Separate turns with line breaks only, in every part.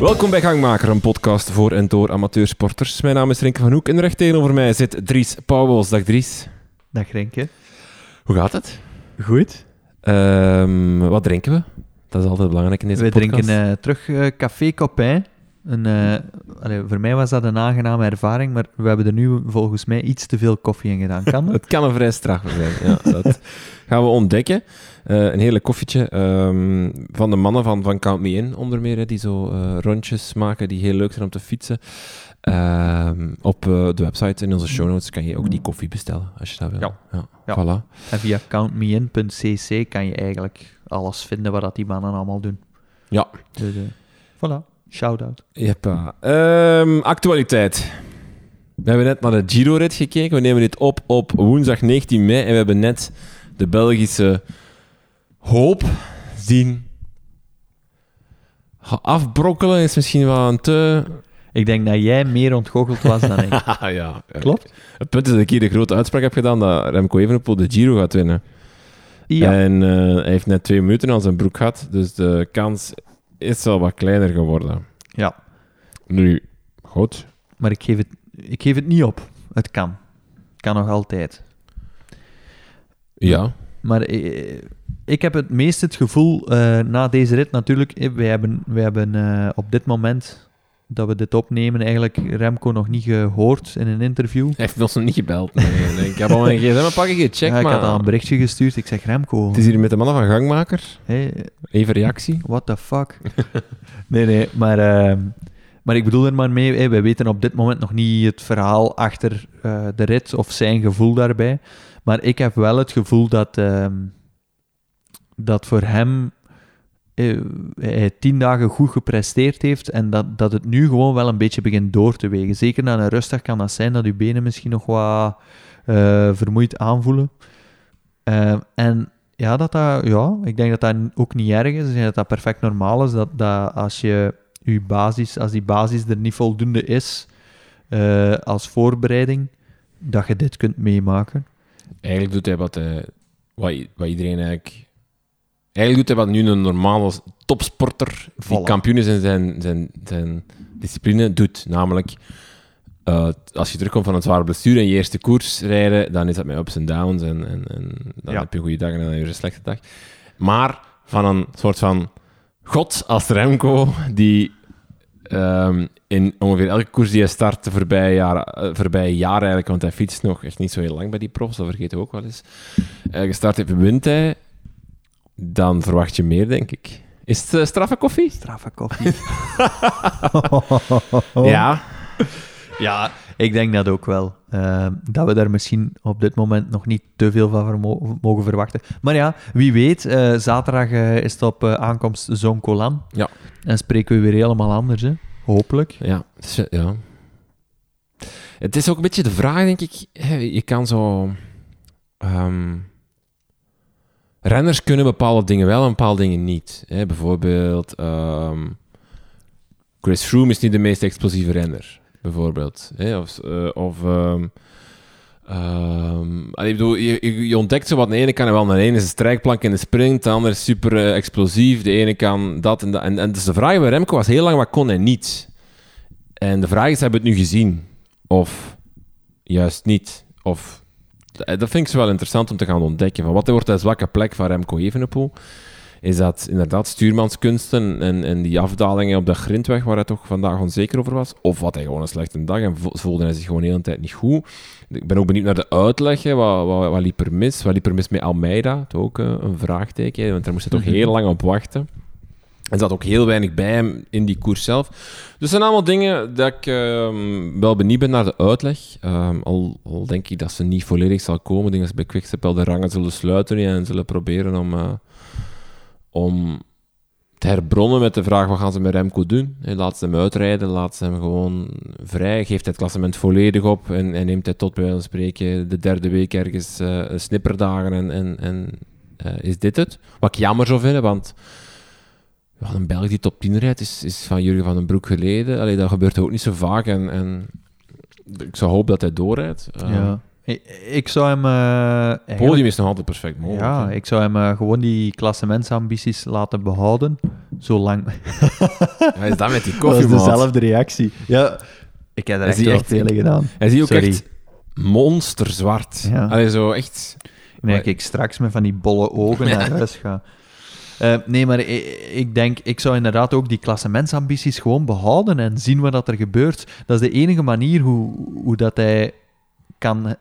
Welkom bij Gangmaker, een podcast voor en door amateursporters. Mijn naam is Renke van Hoek en recht tegenover mij zit Dries Pauwels. Dag Dries.
Dag Renke.
Hoe gaat het?
Goed.
Ehm, wat drinken we? Dat is altijd belangrijk in deze
We
podcast.
drinken eh, terug eh, Café Copain. Een, eh, allee, voor mij was dat een aangename ervaring, maar we hebben er nu volgens mij iets te veel koffie in gedaan. Kan dat?
Het kan een vrij straffer zijn. Ja, dat gaan we ontdekken. Eh, een heerlijk koffietje ehm, van de mannen van, van Count Me In, onder meer, hè, die zo eh, rondjes maken die heel leuk zijn om te fietsen. Ehm, op de website in onze show notes kan je ook die koffie bestellen, als je dat wil.
Ja. Ja.
Voilà.
En via countmein.cc kan je eigenlijk alles vinden wat dat die mannen allemaal doen.
Ja.
Dus, voilà. Shout-out.
Jeppa. Ehm, actualiteit. We hebben net naar de Giro-rit gekeken. We nemen dit op op woensdag 19 mei. En we hebben net de Belgische hoop zien afbrokkelen. Is misschien wel een te...
Ik denk dat jij meer ontgoocheld was dan ik.
ja, ja.
Klopt?
Het punt is dat ik hier de grote uitspraak heb gedaan dat Remco Evenepoel de Giro gaat winnen.
Ja.
En eh, hij heeft net twee minuten aan zijn broek gehad. Dus de kans is wel wat kleiner geworden.
ja.
Nu, goed.
Maar ik geef, het, ik geef het niet op. Het kan. Kan nog altijd.
Ja.
Maar eh, ik heb het meest het gevoel, eh, na deze rit natuurlijk, eh, wij hebben, wij hebben eh, op dit moment dat we dit opnemen eigenlijk Remco nog niet gehoord in een interview.
Hij heeft ons nog niet gebeld. Nee, nee. Ik heb al mijn gsm een pakje gecheckt,
ja, ik
maar...
had al een berichtje gestuurd. Ik zeg, Remco,
Het is hier met de mannen van Gangmaker.
hey,
Even reactie.
what the fuck? nee, nee, maar, ehm, maar ik bedoel er maar mee, hey, wij weten op dit moment nog niet het verhaal achter eh, de rit of zijn gevoel daarbij. Maar ik heb wel het gevoel dat, ehm, dat voor hem eh, hij tien dagen goed gepresteerd heeft en dat, dat het nu gewoon wel een beetje begint door te wegen. Zeker na een rustdag kan dat zijn dat uw benen misschien nog wat eh, vermoeid aanvoelen. Eh, en ja, dat dat, ja, ik denk dat dat ook niet erg is. Ik denk dat dat perfect normaal is. Dat, dat als, je, je basis, als die basis er niet voldoende is als voorbereiding, dat je dit kunt meemaken.
Eigenlijk doet hij wat, wat, wat iedereen eigenlijk... Eigenlijk doet hij wat nu een normale topsporter die kampioen is in zijn, zijn, zijn discipline doet. Namelijk, eh, als je terugkomt van een zware blessure en je eerste koers rijden, dan is dat met ups en downs en, en, en dan
Ja.
heb je een goede dag en dan heb je een slechte dag. Maar van een soort van god als Remco, die ehm, in ongeveer elke koers die hij start de voorbije jaren, eh, voorbije jaren eigenlijk, want hij fietst nog echt niet zo heel lang bij die profs, dat vergeten we ook wel eens. Eh, gestart heeft, wint hij, dan verwacht je meer, denk ik. Is het uh, straffe koffie?
Straffe koffie.
Ja.
Ja, ik denk dat ook wel. Eh, dat we daar misschien op dit moment nog niet te veel van mogen verwachten. Maar ja, wie weet, eh, zaterdag eh, is het op eh, aankomst Zoncolan.
Ja.
En spreken we weer helemaal anders, hè? Hopelijk.
Ja, het is, ja. Het is ook een beetje de vraag, denk ik. hè, Je kan zo... ehm, renners kunnen bepaalde dingen wel en bepaalde dingen niet. Hè? Bijvoorbeeld... ehm, Chris Froome is niet de meest explosieve renner. Bijvoorbeeld. Hè? Of... eh, of ehm, ehm, je, ontdekt zo wat. De ene kan wel. De ene is een strijkplank in de sprint. De andere is super eh, explosief. De ene kan dat en dat. En, en dus de vraag bij Remco was heel lang, wat kon hij niet? En de vraag is, hebben we het nu gezien? Of juist niet? Of, dat vind ik wel interessant om te gaan ontdekken. Van wat wordt de zwakke plek van Remco Evenepoel? Is dat inderdaad stuurmanskunsten en, en die afdalingen op de grindweg waar hij toch vandaag onzeker over was? Of had hij gewoon een slechte dag en vo- voelde hij zich gewoon de hele tijd niet goed? Ik ben ook benieuwd naar de uitleg. hè. Wat, wat, wat liep er mis? Wat liep er mis met Almeida? Dat ook eh, een vraagteken, hè, want daar moest hij toch
Mhm.
heel lang op wachten. Er zat ook heel weinig bij hem in die koers zelf. Dus zijn allemaal dingen dat ik ehm, wel benieuwd ben naar de uitleg. Ehm, al, al denk ik dat ze niet volledig zal komen. Ik denk dat ze bij Quickstep wel de rangen zullen sluiten en zullen proberen om, eh, om te herbronnen met de vraag wat gaan ze met Remco doen. Laat ze hem uitrijden, laat ze hem gewoon vrij. Geeft hij het klassement volledig op en, neemt hij tot bij van spreken de derde week ergens een snipperdagen en, en, en eh, is dit het? Wat ik jammer zou vinden, want ja, een Belg die top 10 rijdt is, is van Jurgen van den Broek geleden. Allee, dat gebeurt ook niet zo vaak en, en ik zou hopen dat hij doorrijdt. Eh,
Ja. Ik, ik zou hem... eh,
podium is nog altijd perfect mogelijk.
Ja,
hè.
ik zou hem eh, gewoon die klassementsambities laten behouden. Zolang...
Wat is dat met die
Dat
koffie,
is
maat?
dezelfde reactie. Ja, ik heb er
Is
echt
echt-
veel gedaan.
Hij zie ook
Sorry.
echt monsterzwart.
Ja.
Allee, zo echt...
Nee, ik straks met van die bolle ogen naar huis ga. Eh, nee, maar ik, ik denk, ik zou inderdaad ook die klassementsambities gewoon behouden en zien wat dat er gebeurt. Dat is de enige manier hoe, hoe dat hij kan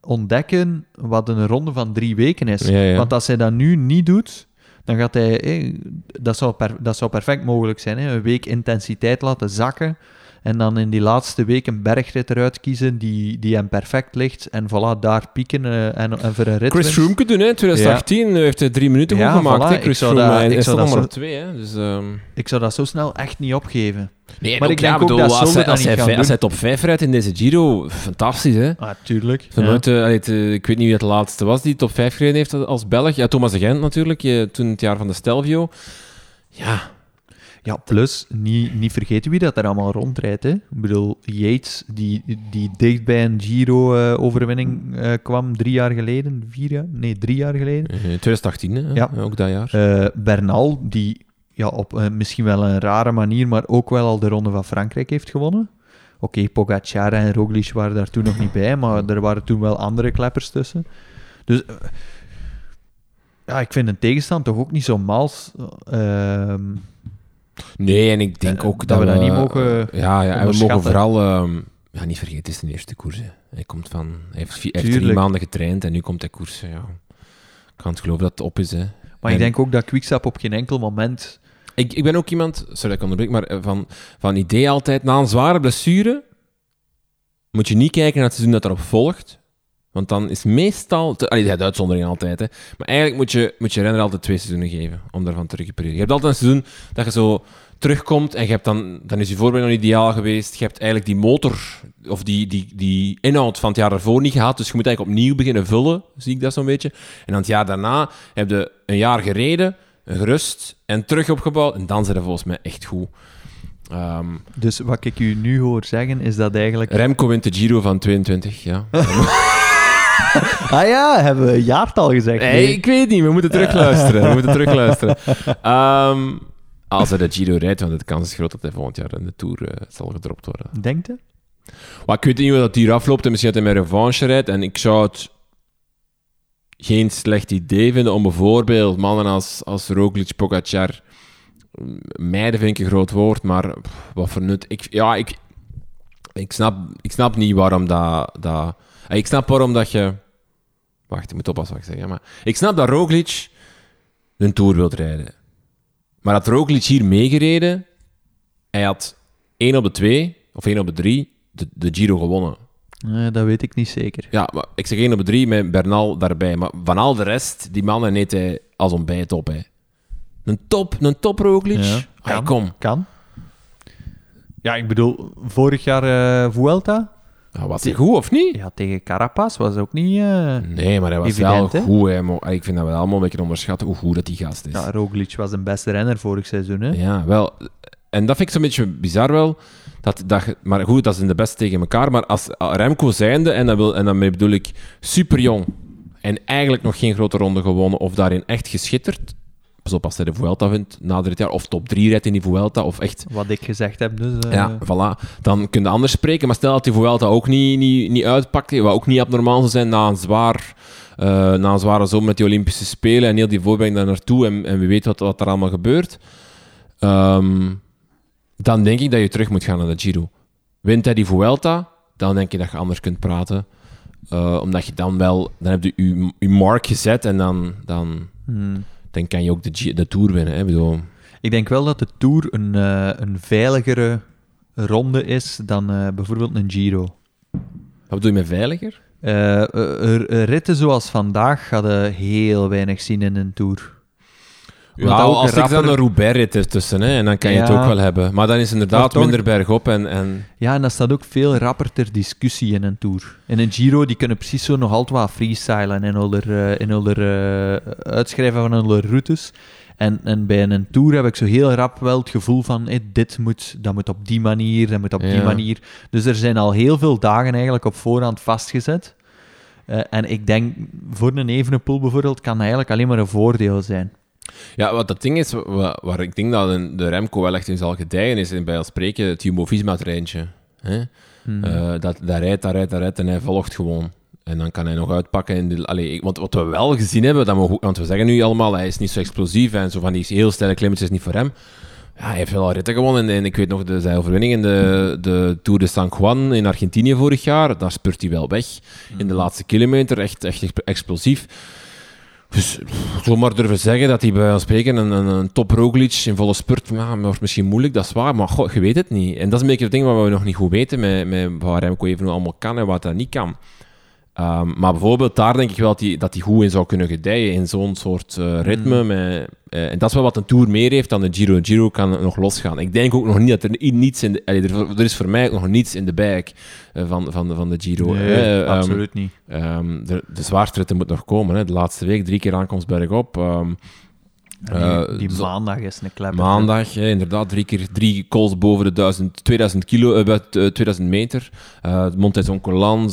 ontdekken wat een ronde van drie weken is.
Ja, ja.
Want als hij dat nu niet doet, dan gaat hij... eh, dat, zou per- dat zou perfect mogelijk zijn. Hè? Een week intensiteit laten zakken. En dan in die laatste week een bergrit eruit kiezen die, die hem perfect ligt. En voilà, daar pieken eh, en, en voor een rit.
Chris Froome doen, hè. In 2018 heeft hij drie minuten
Ja,
goed gemaakt,
voilà.
hè. Chris
zou
Froome.
dat- ik
is
zou dat zo-
twee, hè. Dus, ehm,
Ik zou dat zo snel echt niet opgeven.
Nee,
Maar
ook,
ik
ja,
denk ook
bedoel,
dat
als, hij, als, hij, als hij top 5 rijdt in deze Giro, fantastisch, hè.
Natuurlijk.
Van nooit, eh, allee, het, eh, ik weet niet wie het laatste was die top 5 gereden heeft als Belg. Ja, Thomas de Gent natuurlijk, eh, toen het jaar van de Stelvio. Ja,
Ja, plus, niet, niet vergeten wie dat er allemaal rondrijdt. Hè. Ik bedoel, Yates, die, die dicht bij een Giro-overwinning eh, kwam drie jaar geleden. Vier jaar? Nee, drie jaar geleden.
eh, 2018, hè.
Ja.
ook dat jaar.
Eh, Bernal, die ja, op eh, misschien wel een rare manier, maar ook wel al de Ronde van Frankrijk heeft gewonnen. Oké, Pogacar en Roglic waren daar toen nog niet bij, maar er waren toen wel andere kleppers tussen. Dus eh, ja, ik vind een tegenstand toch ook niet zo mals. Ehm,
Nee, en ik denk
Eh,
ook
dat we dat niet
eh,
mogen
Ja, ja en we mogen vooral... ehm, ja, niet vergeten, het is de eerste koers. Hè. Hij, komt van, hij heeft, drie maanden getraind en nu komt hij koersen. Ja. Ik kan het geloven dat het op is. Hè.
maar
En-
ik denk ook dat Quickstep op geen enkel moment...
Ik, ik ben ook iemand, sorry dat ik onderbreek, maar eh, van, van idee altijd, na een zware blessure moet je niet kijken naar het seizoen dat erop volgt. Want dan is meestal... Te, allee, de uitzondering altijd, hè. Maar eigenlijk moet je, moet je renner altijd twee seizoenen geven om daarvan te recupereren. Je hebt altijd een seizoen dat je zo terugkomt en je hebt dan, dan is je voorbereiding nog ideaal geweest. Je hebt eigenlijk die motor of die, die, die inhoud van het jaar ervoor niet gehad. Dus je moet eigenlijk opnieuw beginnen vullen, zie ik dat zo'n beetje. En dan het jaar daarna heb je een jaar gereden, gerust en terug opgebouwd. En dan zijn ze volgens mij echt goed. Ehm,
Dus wat ik u nu hoor zeggen, is dat eigenlijk...
Remco wint de Giro van 22, ja.
Ah ja, hebben we een jaartal gezegd?
Nee, ik weet niet. We moeten terugluisteren. We moeten terugluisteren. Ehm, als hij de Giro rijdt, want de kans is groot dat hij volgend jaar in de Tour eh, zal gedropt worden.
Denkt u?
Maar ik weet niet hoe dat hier afloopt en misschien dat hij met revanche rijdt. En ik zou het geen slecht idee vinden om bijvoorbeeld mannen als, als Roglic, Pogacar... Meiden vind ik een groot woord, maar wat voor nut... Ik, ja, ik, ik, snap, ik snap niet waarom dat... dat ik snap waarom dat je... Wacht, ik moet oppassen wat ik zeg. hè, Maar ik snap dat Roglic een Tour wilt rijden. Maar had Roglic hier meegereden, hij had 1 op de 2 of 1 op de 3 de, de Giro gewonnen.
Nee, dat weet ik niet zeker.
Ja, maar ik zeg 1 op de 3 met Bernal daarbij. Maar van al de rest, die mannen neemt hij als ontbijt op. Hè. Een top, een top Roglic.
Ja, kan.
kom.
Kan. Ja, ik bedoel, vorig jaar eh Vuelta,
Ja, was hij goed of niet?
ja, tegen Carapaz was ook niet... eh,
Nee, maar hij was
Evident, hè?
wel goed. Hè. Maar Ik vind dat we allemaal een beetje onderschatten hoe goed dat die gast is.
Ja, Roglic was een beste renner vorig seizoen, hè?
Ja, wel. En dat vind ik zo'n beetje bizar wel. Dat, dat, maar goed, dat is in de best tegen elkaar. Maar als Remco zijnde, en, dat wil, en daarmee bedoel ik super jong en eigenlijk nog geen grote ronde gewonnen of daarin echt geschitterd. Pas op als hij de Vuelta wint na dit jaar, of top 3 rijdt in die Vuelta, of echt
Wat ik gezegd heb, dus... eh,
ja, voilà. Dan kun je anders spreken. Maar stel dat die Vuelta ook niet, niet, niet uitpakt, wat ook niet abnormaal zou zijn na een, zwaar, eh, na een zware zomer met die Olympische Spelen en heel die voorbereiding daar naartoe en, en wie weet wat, wat er allemaal gebeurt, Ehm, dan denk ik dat je terug moet gaan naar de Giro. Wint hij die Vuelta, dan denk je dat je anders kunt praten. Eh, omdat je dan wel, dan heb je je, je mark gezet en dan, dan,
hmm.
Dan kan je ook de, de Tour winnen. Hè? Ik bedoel,
Ik denk wel dat de Tour een, eh, een veiligere ronde is dan eh, bijvoorbeeld een Giro.
wat bedoel je met veiliger?
Eh, ritten zoals vandaag hadden heel weinig zien in een Tour.
Ja, als ik dan een Roubaix-rit is tussen, hè, en dan kan je het ook wel hebben. Maar dan is inderdaad
toch-
minder bergop en... en
Ja, en dat staat ook veel rapper ter discussie in een Tour. In een Giro, die kunnen precies zo nog altijd wat freestylen hun, eh, in hun eh, uitschrijven van hun routes. En, en bij een Tour heb ik zo heel rap wel het gevoel van, hé, dit moet, dat moet op die manier, dat moet op die manier. Dus er zijn al heel veel dagen eigenlijk op voorhand vastgezet. Eh, en ik denk, voor een Evenepoel bijvoorbeeld, kan dat eigenlijk alleen maar een voordeel zijn.
Ja, wat dat ding is, wa- waar, ik denk dat een- de Remco wel echt in zal gedijen, is bij ons spreken het Jumbo-Visma-treintje.
Hmm.
Eh, dat, dat rijdt, dat rijdt, dat rijdt en hij volgt gewoon. En dan kan hij nog uitpakken. In de, allee, want wat we wel gezien hebben, dat we, want we zeggen nu allemaal, hij is niet zo explosief en zo van die heel steile klimmetjes is niet voor hem. Ja, hij heeft wel al ritten gewonnen. En, en ik weet nog de, zijn overwinning in de, de Tour de San Juan in Argentinië vorig jaar. Daar spurt hij wel weg. In de laatste kilometer, echt, echt exp- explosief. Dus zomaar durven zeggen dat hij bij ons spreken een, een, een top Roglic in volle spurt, wordt misschien moeilijk, dat is waar, maar goh, je weet het niet. En dat is een beetje het ding wat we nog niet goed weten met, met wat Remco even allemaal kan en wat hij niet kan. Ehm, maar bijvoorbeeld daar denk ik wel dat hij, dat goed in zou kunnen gedijen, in zo'n soort eh, ritme. Met, eh, en dat is wel wat een Tour meer heeft dan de Giro. Giro kan nog losgaan. Ik denk ook nog niet dat er niets in de... allee, er, er is voor mij ook nog niets in de bag eh, van, van, van de Giro.
Nee.
Ehm,
absoluut niet.
Ehm, de, de zwaarstritten moet nog komen. Hè. De laatste week, drie keer aankomst bergop.
Die
eh,
die maandag is een klepper.
maandag, hè, inderdaad, drie keer drie calls boven de 1000, 2000, kilo, eh, buiten, eh, 2000 meter. Uh, Montezon Colan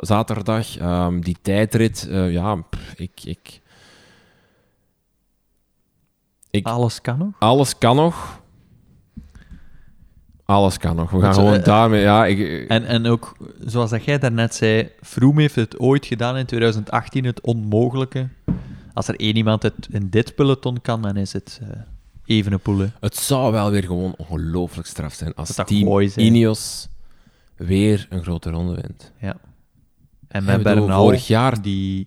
zaterdag. Ehm, die tijdrit, eh, ja, pff, ik, ik, ik,
Alles kan nog.
alles kan nog. Alles kan nog. We gaan gewoon
eh,
daarmee... Ja, ik,
En, en ook, zoals dat jij daarnet zei, Froome heeft het ooit gedaan in 2018, het onmogelijke. Als er één iemand het in dit peloton kan, dan is het Evenepoel. hè.
Het zou wel weer gewoon ongelooflijk straf zijn als
Dat
team. Ineos weer een grote ronde wint.
Ja. En met Bernal,
vorig jaar-
die...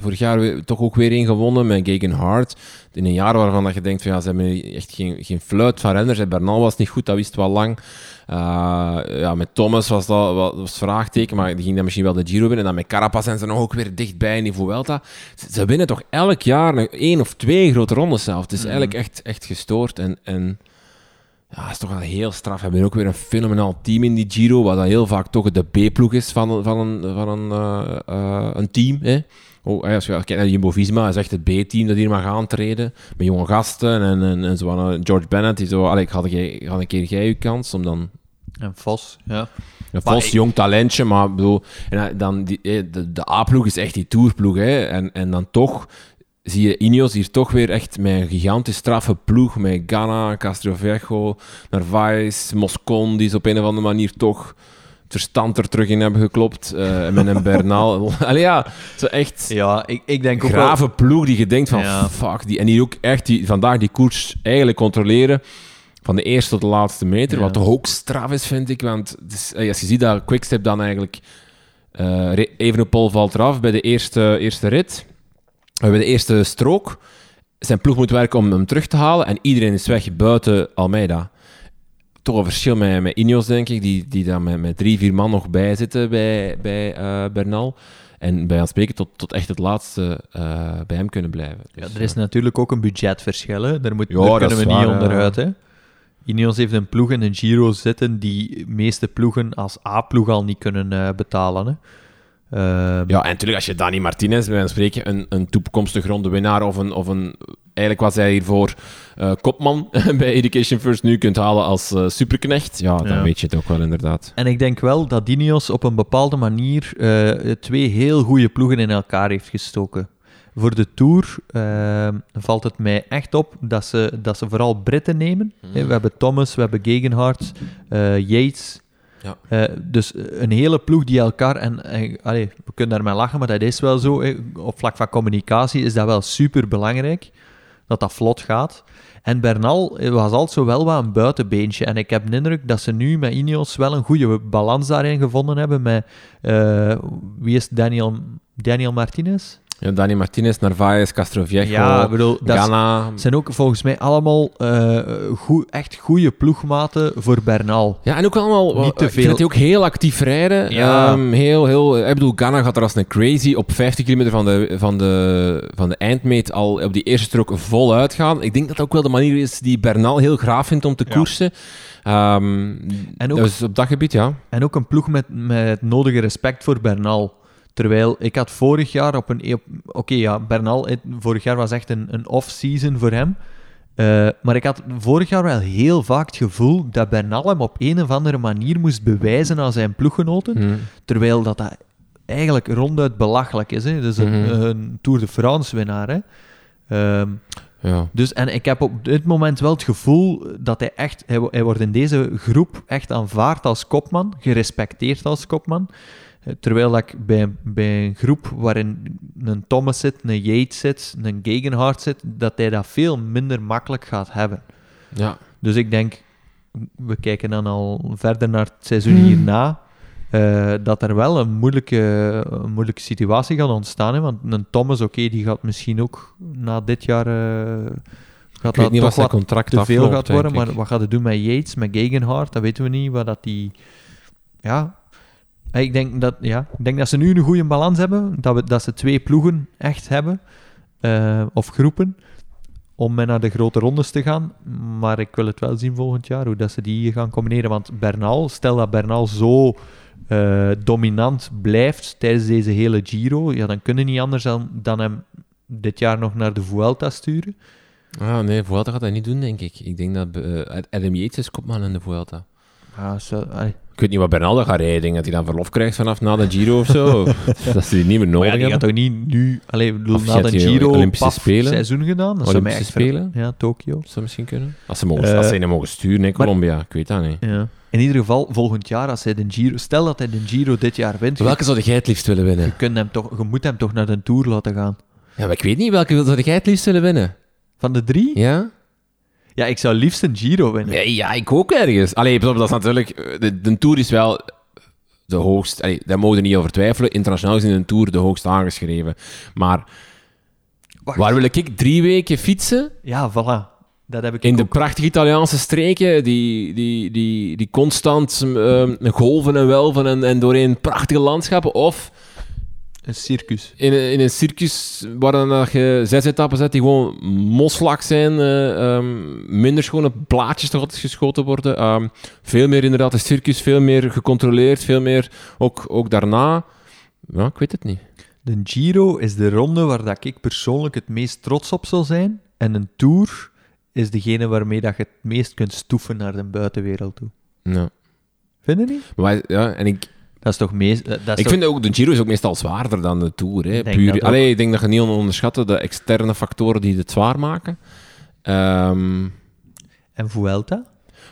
Vorig jaar toch ook weer één gewonnen met Gegen Hart. In een jaar waarvan dat je denkt van ja, ze hebben echt geen, geen fluit van renners. En Bernal was niet goed, dat wist wel lang. Uh, ja, met Thomas was dat was, vraagteken, maar die ging dan misschien wel de Giro winnen. En dan met Carapaz zijn ze nog ook weer dichtbij in die Vuelta. Ze, ze winnen toch elk jaar nog één of twee grote rondes zelf. Het is
Mhm.
eigenlijk echt, echt gestoord. En, en ja, dat is toch wel heel straf. We hebben ook weer een fenomenaal team in die Giro, wat dan heel vaak toch de B-ploeg is van, een- van, een, van een, eh, eh, een team. Hè. Oh, als je kijkt naar Jumbo-Visma, is echt het B-team dat hier mag aantreden. Met jonge gasten en, en, en zo eh, George Bennett, die zo... Allee, ik had, een- had een keer jij je kans om dan...
En Vos, ja.
Een Vos,
ik-
jong talentje, maar ik bedoel... En eh, dan die, eh, de, de A-ploeg is echt die tourploeg, hè. En, en dan toch zie je Ineos hier toch weer echt met een gigantisch straffe ploeg. Met Ghana, Castroviejo, Narvaez, Moscon, die ze op een of andere manier toch verstand er terug in hebben geklopt. eh, met een Bernal. Allee, ja, zo echt
Ja, ik, ik denk ook wel...
grave ploeg die je denkt van
Ja.
fuck. Die, en die ook echt die, vandaag die koers eigenlijk controleren. Van de eerste tot de laatste meter.
Ja.
Wat toch ook straf is, vind ik. Want is, als je ziet dat Quickstep dan eigenlijk... Re- Evenepoel valt eraf bij de eerste, eerste rit. eh, bij de eerste strook. Zijn ploeg moet werken om hem terug te halen. En iedereen is weg buiten Almeida. Toch een verschil met, met Ineos, denk ik. Die, die daar met, met drie, vier man nog bij zitten bij, bij eh, Bernal. En bij aan spreken tot, tot echt het laatste eh, bij hem kunnen blijven.
Ja,
Dus,
er is natuurlijk ook een budgetverschil, hè. Daar, moet,
Ja,
daar
dat
kunnen we niet onderuit, hè. Ineos heeft een ploeg in een Giro zitten die de meeste ploegen als A-ploeg al niet kunnen eh, betalen, hè. Ehm,
Ja, en natuurlijk, als je Dani Martinez, bij een spreken, een, een toekomstig ronde winnaar of een, of een... Eigenlijk was hij hiervoor eh, kopman bij Education First nu kunt halen als eh, superknecht. Ja, dan
Ja.
weet je het ook wel inderdaad.
En ik denk wel dat Ineos op een bepaalde manier eh, twee heel goede ploegen in elkaar heeft gestoken. Voor de Tour eh, valt het mij echt op dat ze, dat ze vooral Britten nemen.
Mhm.
We hebben Thomas, we hebben Gegenhardt, eh, Yates.
Ja.
Eh, dus een hele ploeg die elkaar... En, we kunnen daarmee lachen, maar dat is wel zo. Op vlak van communicatie is dat wel super belangrijk. Dat dat vlot gaat. En Bernal eh, was altijd zo wel wat een buitenbeentje. En ik heb de indruk dat ze nu met Ineos wel een goede balans daarin gevonden hebben. Met, eh, wie is Daniel, Daniel Martinez?
Ja, Dani Martinez, Narvaez, Castroviejo,
Ja, bedoel,
Ghana.
zijn ook volgens mij allemaal eh, goed, echt goede ploegmaten voor Bernal.
Ja, en ook allemaal...
Niet te
ik vind
veel.
dat die ook heel actief rijden.
Ja.
Ehm, heel, heel... Ik bedoel, Ghana gaat er als een crazy op 50 kilometer van de, van de, van de eindmeet al op die eerste strook vol uitgaan. Ik denk dat dat ook wel de manier is die Bernal heel graag vindt om te
Ja.
koersen. Ehm,
En ook-
Dus op dat gebied, ja.
En ook een ploeg met, met het nodige respect voor Bernal. Terwijl ik had vorig jaar op een... Oké, ja, Bernal, vorig jaar was echt een, een off-season voor hem. Eh, maar ik had vorig jaar wel heel vaak het gevoel dat Bernal hem op een of andere manier moest bewijzen aan zijn ploeggenoten.
Hm.
Terwijl dat, dat eigenlijk ronduit belachelijk is. Hè. Dus een,
Mhm.
een Tour de France winnaar. Hè. Ehm,
Ja.
dus, en ik heb op dit moment wel het gevoel dat hij echt... Hij wordt in deze groep echt aanvaard als kopman, gerespecteerd als kopman. Eh, Terwijl dat ik bij, bij een groep waarin een Thomas zit, een Yates zit, een Gegenhardt zit, dat hij dat veel minder makkelijk gaat hebben.
ja.
Dus ik denk, we kijken dan al verder naar het seizoen
Hmm.
hierna, eh, dat er wel een moeilijke, een moeilijke situatie gaat ontstaan. Hè? Want een Thomas, oké, die gaat misschien ook na dit jaar... eh, gaat
Ik weet
dat
niet
toch
wat contract
te veel
afloopt,
gaat worden. Maar wat gaat het doen met Yates, met Gegenhardt? Dat weten we niet. Wat dat die... Ja... Eh, Ik denk, dat, ja, ik denk dat ze nu een goede balans hebben. Dat, we, dat ze twee ploegen echt hebben. eh, of groepen. Om mee naar de grote rondes te gaan. Maar ik wil het wel zien volgend jaar. Hoe dat ze die gaan combineren. Want Bernal, stel dat Bernal zo eh, dominant blijft tijdens deze hele Giro. Ja, dan kunnen niet anders dan, dan hem dit jaar nog naar de Vuelta sturen.
Ah, nee, Vuelta gaat dat niet doen, denk ik. Ik denk dat eh, Adam Yates is kopman in de Vuelta.
Ja, zo, ai.
Ik weet niet wat Bernal gaat rijden. Ik denk dat hij dan verlof krijgt vanaf na de Giro of zo. dat ze die niet meer
Maar
nodig
ja, die gaat toch niet nu... Allee, ik bedoel,
Of
na de Giro
Olympische
paf,
Spelen?
seizoen gedaan. Dat
Olympische
ver-
Spelen?
Ja, Tokio.
Dat zou misschien kunnen. Als ze, mogen,
Eh,
als ze een mogen sturen in
maar-
Colombia. Ik weet dat niet.
Ja. In ieder geval, volgend jaar, als hij de Giro... Stel dat hij de Giro dit jaar wint,
Welke zou jij het liefst willen winnen?
je, kunt hem toch, je moet hem toch naar de Tour laten gaan.
Ja, maar ik weet niet. Welke zou jij het liefst willen winnen?
Van de drie?
Ja?
Ja, ik zou liefst een Giro winnen.
Ja, ik ook ergens. Allee, dat is natuurlijk... eh, De, de Tour is wel de hoogst... Allee, daar mogen we niet over twijfelen. Internationaal is in een Tour de hoogst aangeschreven. Maar
Wacht.
waar wil ik drie weken fietsen?
Ja, voilà. Dat heb ik
In de
ook.
prachtige Italiaanse streken, die, die, die, die constant ehm, golven en welven en, en doorheen prachtige landschappen. Of
Een circus.
in, een- in een circus waar dan dat je zes etappen zet die gewoon moslak zijn, eh, ehm, minder schone plaatjes toch altijd geschoten worden. Ehm, veel meer inderdaad een circus, veel meer gecontroleerd, veel meer ook, ook daarna. Ja, ik weet het niet.
De Giro is de ronde waar dat ik persoonlijk het meest trots op zal zijn. En een Tour is degene waarmee dat je het meest kunt stoeven naar de buitenwereld toe.
Ja.
Vind je niet?
Maar, ja, en ik,
Dat is toch meest... Dat is
ik
toch-
vind ook, de Giro is ook meestal zwaarder dan de Tour. Hè.
Ik denk
Puur, allee, ik denk dat je niet onderschatten de externe factoren die het zwaar maken. Ehm,
En Vuelta?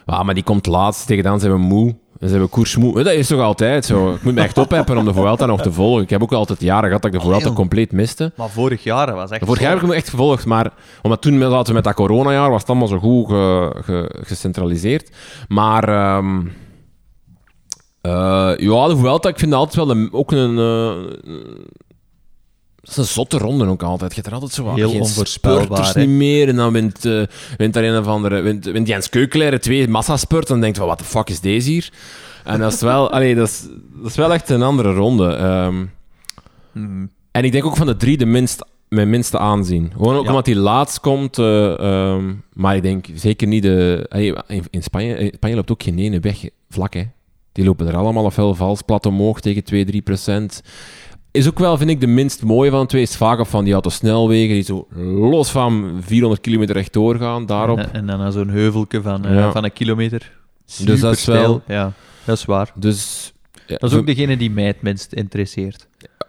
ja, maar die komt laatst, tegen dan zijn we moe. Dan zijn we koersmoe. Dat is toch altijd zo. Ik moet me echt opheffen om de Vuelta nog te volgen. Ik heb ook altijd jaren gehad dat ik de Vuelta
joh.
compleet miste.
Maar vorig jaar was echt...
Vorig jaar heb ik hem echt gevolgd, maar omdat toen zaten we met dat coronajaar, was het allemaal zo goed ge- ge- gecentraliseerd. Maar ehm, eh, ja, de Vuelta, ik vind dat altijd wel een, ook een... eh, dat is een zotte ronde ook altijd. Je hebt er altijd zo wat
Heel
geen
onvoorspelbaar,
niet meer. En dan wint, eh wint daar een of andere... Wint, wint Jens Keukelaire twee massaspurt. En dan denkt van, wat de fuck is deze hier? En dat is wel... allee, dat, is, dat is wel echt een andere ronde. Ehm,
Mhm.
en ik denk ook van de drie de minst, mijn minste aanzien. Gewoon ook
Ja.
omdat hij laatst komt. eh, ehm, maar ik denk zeker niet de... allee, in Spanje, in Spanje loopt ook geen ene weg vlak, hè. Die lopen er allemaal ofwel vals plat omhoog tegen 2, 3 procent. Is ook wel, vind ik, de minst mooie van de twee. Is vaak op van die autosnelwegen die zo los van 400 kilometer rechtdoor gaan. Daarop.
En, en dan naar zo'n heuvelke van, eh,
Ja.
van een kilometer.
Dus dat is wel-.
Ja, dat is waar.
Dus... ja,
Dat is ook degene die mij het minst interesseert.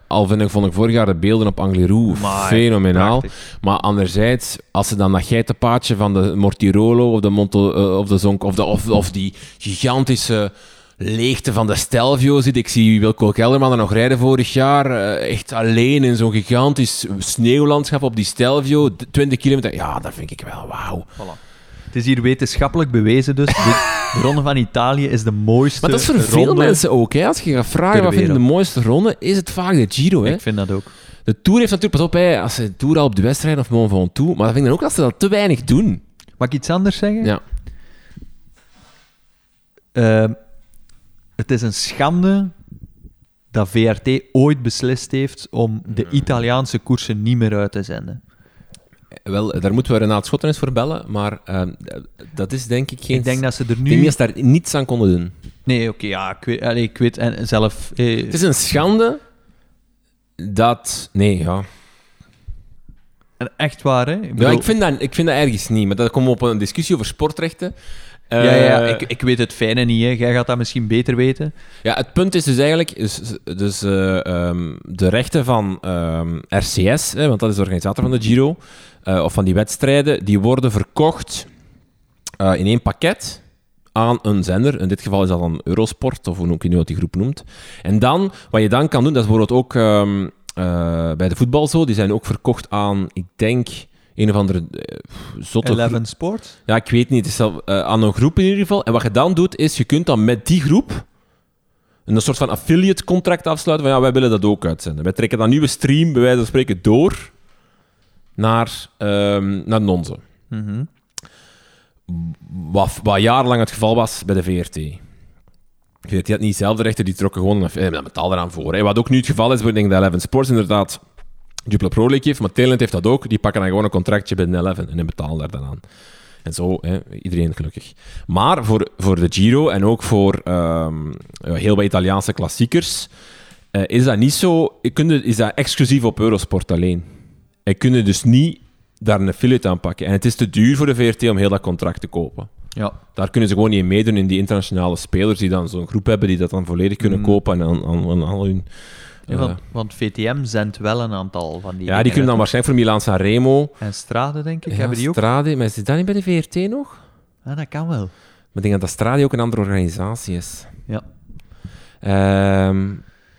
Al vind ik, vond ik vorig jaar de beelden op Angliru fenomenaal.
prachtig.
Maar anderzijds, als ze dan dat geitenpaadje van de Mortirolo of de, Monto, eh, of de Zonk of, de, of, of die gigantische leegte van de Stelvio zit. Ik zie Wilco Kelderman er nog rijden vorig jaar. eh, echt alleen in zo'n gigantisch sneeuwlandschap op die Stelvio. d- 20 kilometer. Ja, dat vind ik wel wauw.
Het is hier wetenschappelijk bewezen dus. De, de Ronde van Italië is de mooiste
Maar dat is voor veel mensen ook. Hè. Als je gaat vragen wat vind je de mooiste ronde, is het vaak de Giro. Hè.
Ik vind dat ook.
De Tour heeft natuurlijk, pas op, hè, als ze de Tour al op de wedstrijd of Mont Ventoux, maar dat vind ik dan ook dat ze dat te weinig doen.
Mag ik iets anders zeggen?
Ja.
Ehm, het is een schande dat VRT ooit beslist heeft om de Italiaanse koersen niet meer uit te zenden.
Wel, daar moeten we Renaat Schotten eens voor bellen, maar ehm, dat is denk ik geen...
Ik denk dat ze er
Ik denk
nu...
dat ze daar niets aan konden doen.
Nee, oké, ja, ik weet, ik weet en zelf... Eh,
Het is een schande dat... Nee, ja.
en echt waar, hè? Ik
ja ik, vind dat, ik vind dat ergens niet, maar dan komen we op een discussie over sportrechten.
Ja, ja,
Eh,
ik, ik weet het fijne niet. Hè. Jij gaat dat misschien beter weten.
Ja, het punt is dus eigenlijk, dus, dus eh, ehm, de rechten van ehm, RCS, hè, want dat is de organisator van de Giro, eh, of van die wedstrijden, die worden verkocht in één pakket aan een zender. In dit geval is dat dan Eurosport, of hoe ik weet niet wat die groep noemt. En dan, wat je dan kan doen, dat is bijvoorbeeld ook ehm, eh, bij de voetbal zo, die zijn ook verkocht aan, ik denk, een of andere eh, zotte.
Eleven Sport.
Ja, ik weet niet. Het is wel, eh, aan een groep in ieder geval. En wat je dan doet, is je kunt dan met die groep een soort van affiliate contract afsluiten van ja, wij willen dat ook uitzenden. Wij trekken dan nieuwe stream, bij wijze van spreken, door naar, ehm naar Nonze.
Mhm.
Wat, wat jarenlang het geval was bij de VRT. VRT had niet zelf de rechten, die trokken gewoon een eh, dat betaal eraan voor. Hè. Wat ook nu het geval is, ik denk dat Eleven Sports inderdaad Jupiler Pro League heeft, maar Telenet heeft dat ook. Die pakken dan gewoon een contractje bij de Eleven en die betalen daar dan aan. En zo, hè, iedereen gelukkig. Maar voor, voor de Giro en ook voor ja, heel wat Italiaanse klassiekers eh, is dat niet zo... je kunt- Is dat exclusief op Eurosport alleen. En kunnen dus niet daar een affiliate aan pakken. En het is te duur voor de VRT om heel dat contract te kopen.
Ja.
Daar kunnen ze gewoon niet in meedoen in die internationale spelers die dan zo'n groep hebben die dat dan volledig kunnen
Mm.
kopen en aan, aan, aan al hun...
Ja, want, want VTM zendt wel een aantal van die
ja, die kunnen dan waarschijnlijk voor Milan Sanremo...
En Strade, denk ik,
Ja,
hebben die ook.
Strade, maar is dat niet bij de VRT nog?
Ah, dat kan wel.
Maar ik denk dat dat Strade ook een andere organisatie is.
Ja.
Ehm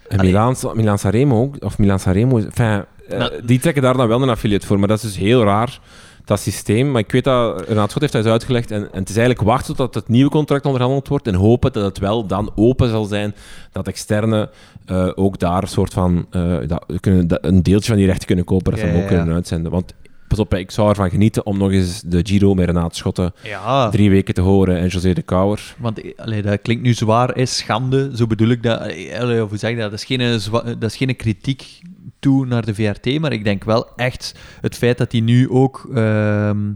en
Allee.
Milan, Milan Sanremo ook, of Milan Sanremo, enfin, eh,
Nou-
die trekken daar dan wel een affiliate voor, maar dat is dus heel raar, dat systeem. Maar ik weet dat Renaat Schot heeft dat eens uitgelegd en, en het is eigenlijk wachten tot het nieuwe contract onderhandeld wordt en hopen dat het wel dan open zal zijn, dat externe eh, ook daar een soort van, eh, dat, kunnen, dat- een deeltje van die rechten kunnen kopen, dat ze
Ja,
hem ook
ja,
kunnen uitzenden. Want pas op, ik zou ervan genieten om nog eens de Giro met Renaat Schotten
Ja,
drie weken te horen en José de Kouwer.
want eh, allee, dat klinkt nu zwaar, is schande. Zo bedoel ik dat. eh, allee, of hoe zeg ik dat? Dat is, geen, zwa- dat is geen kritiek toe naar de VRT, maar ik denk wel echt het feit dat die nu ook ehm,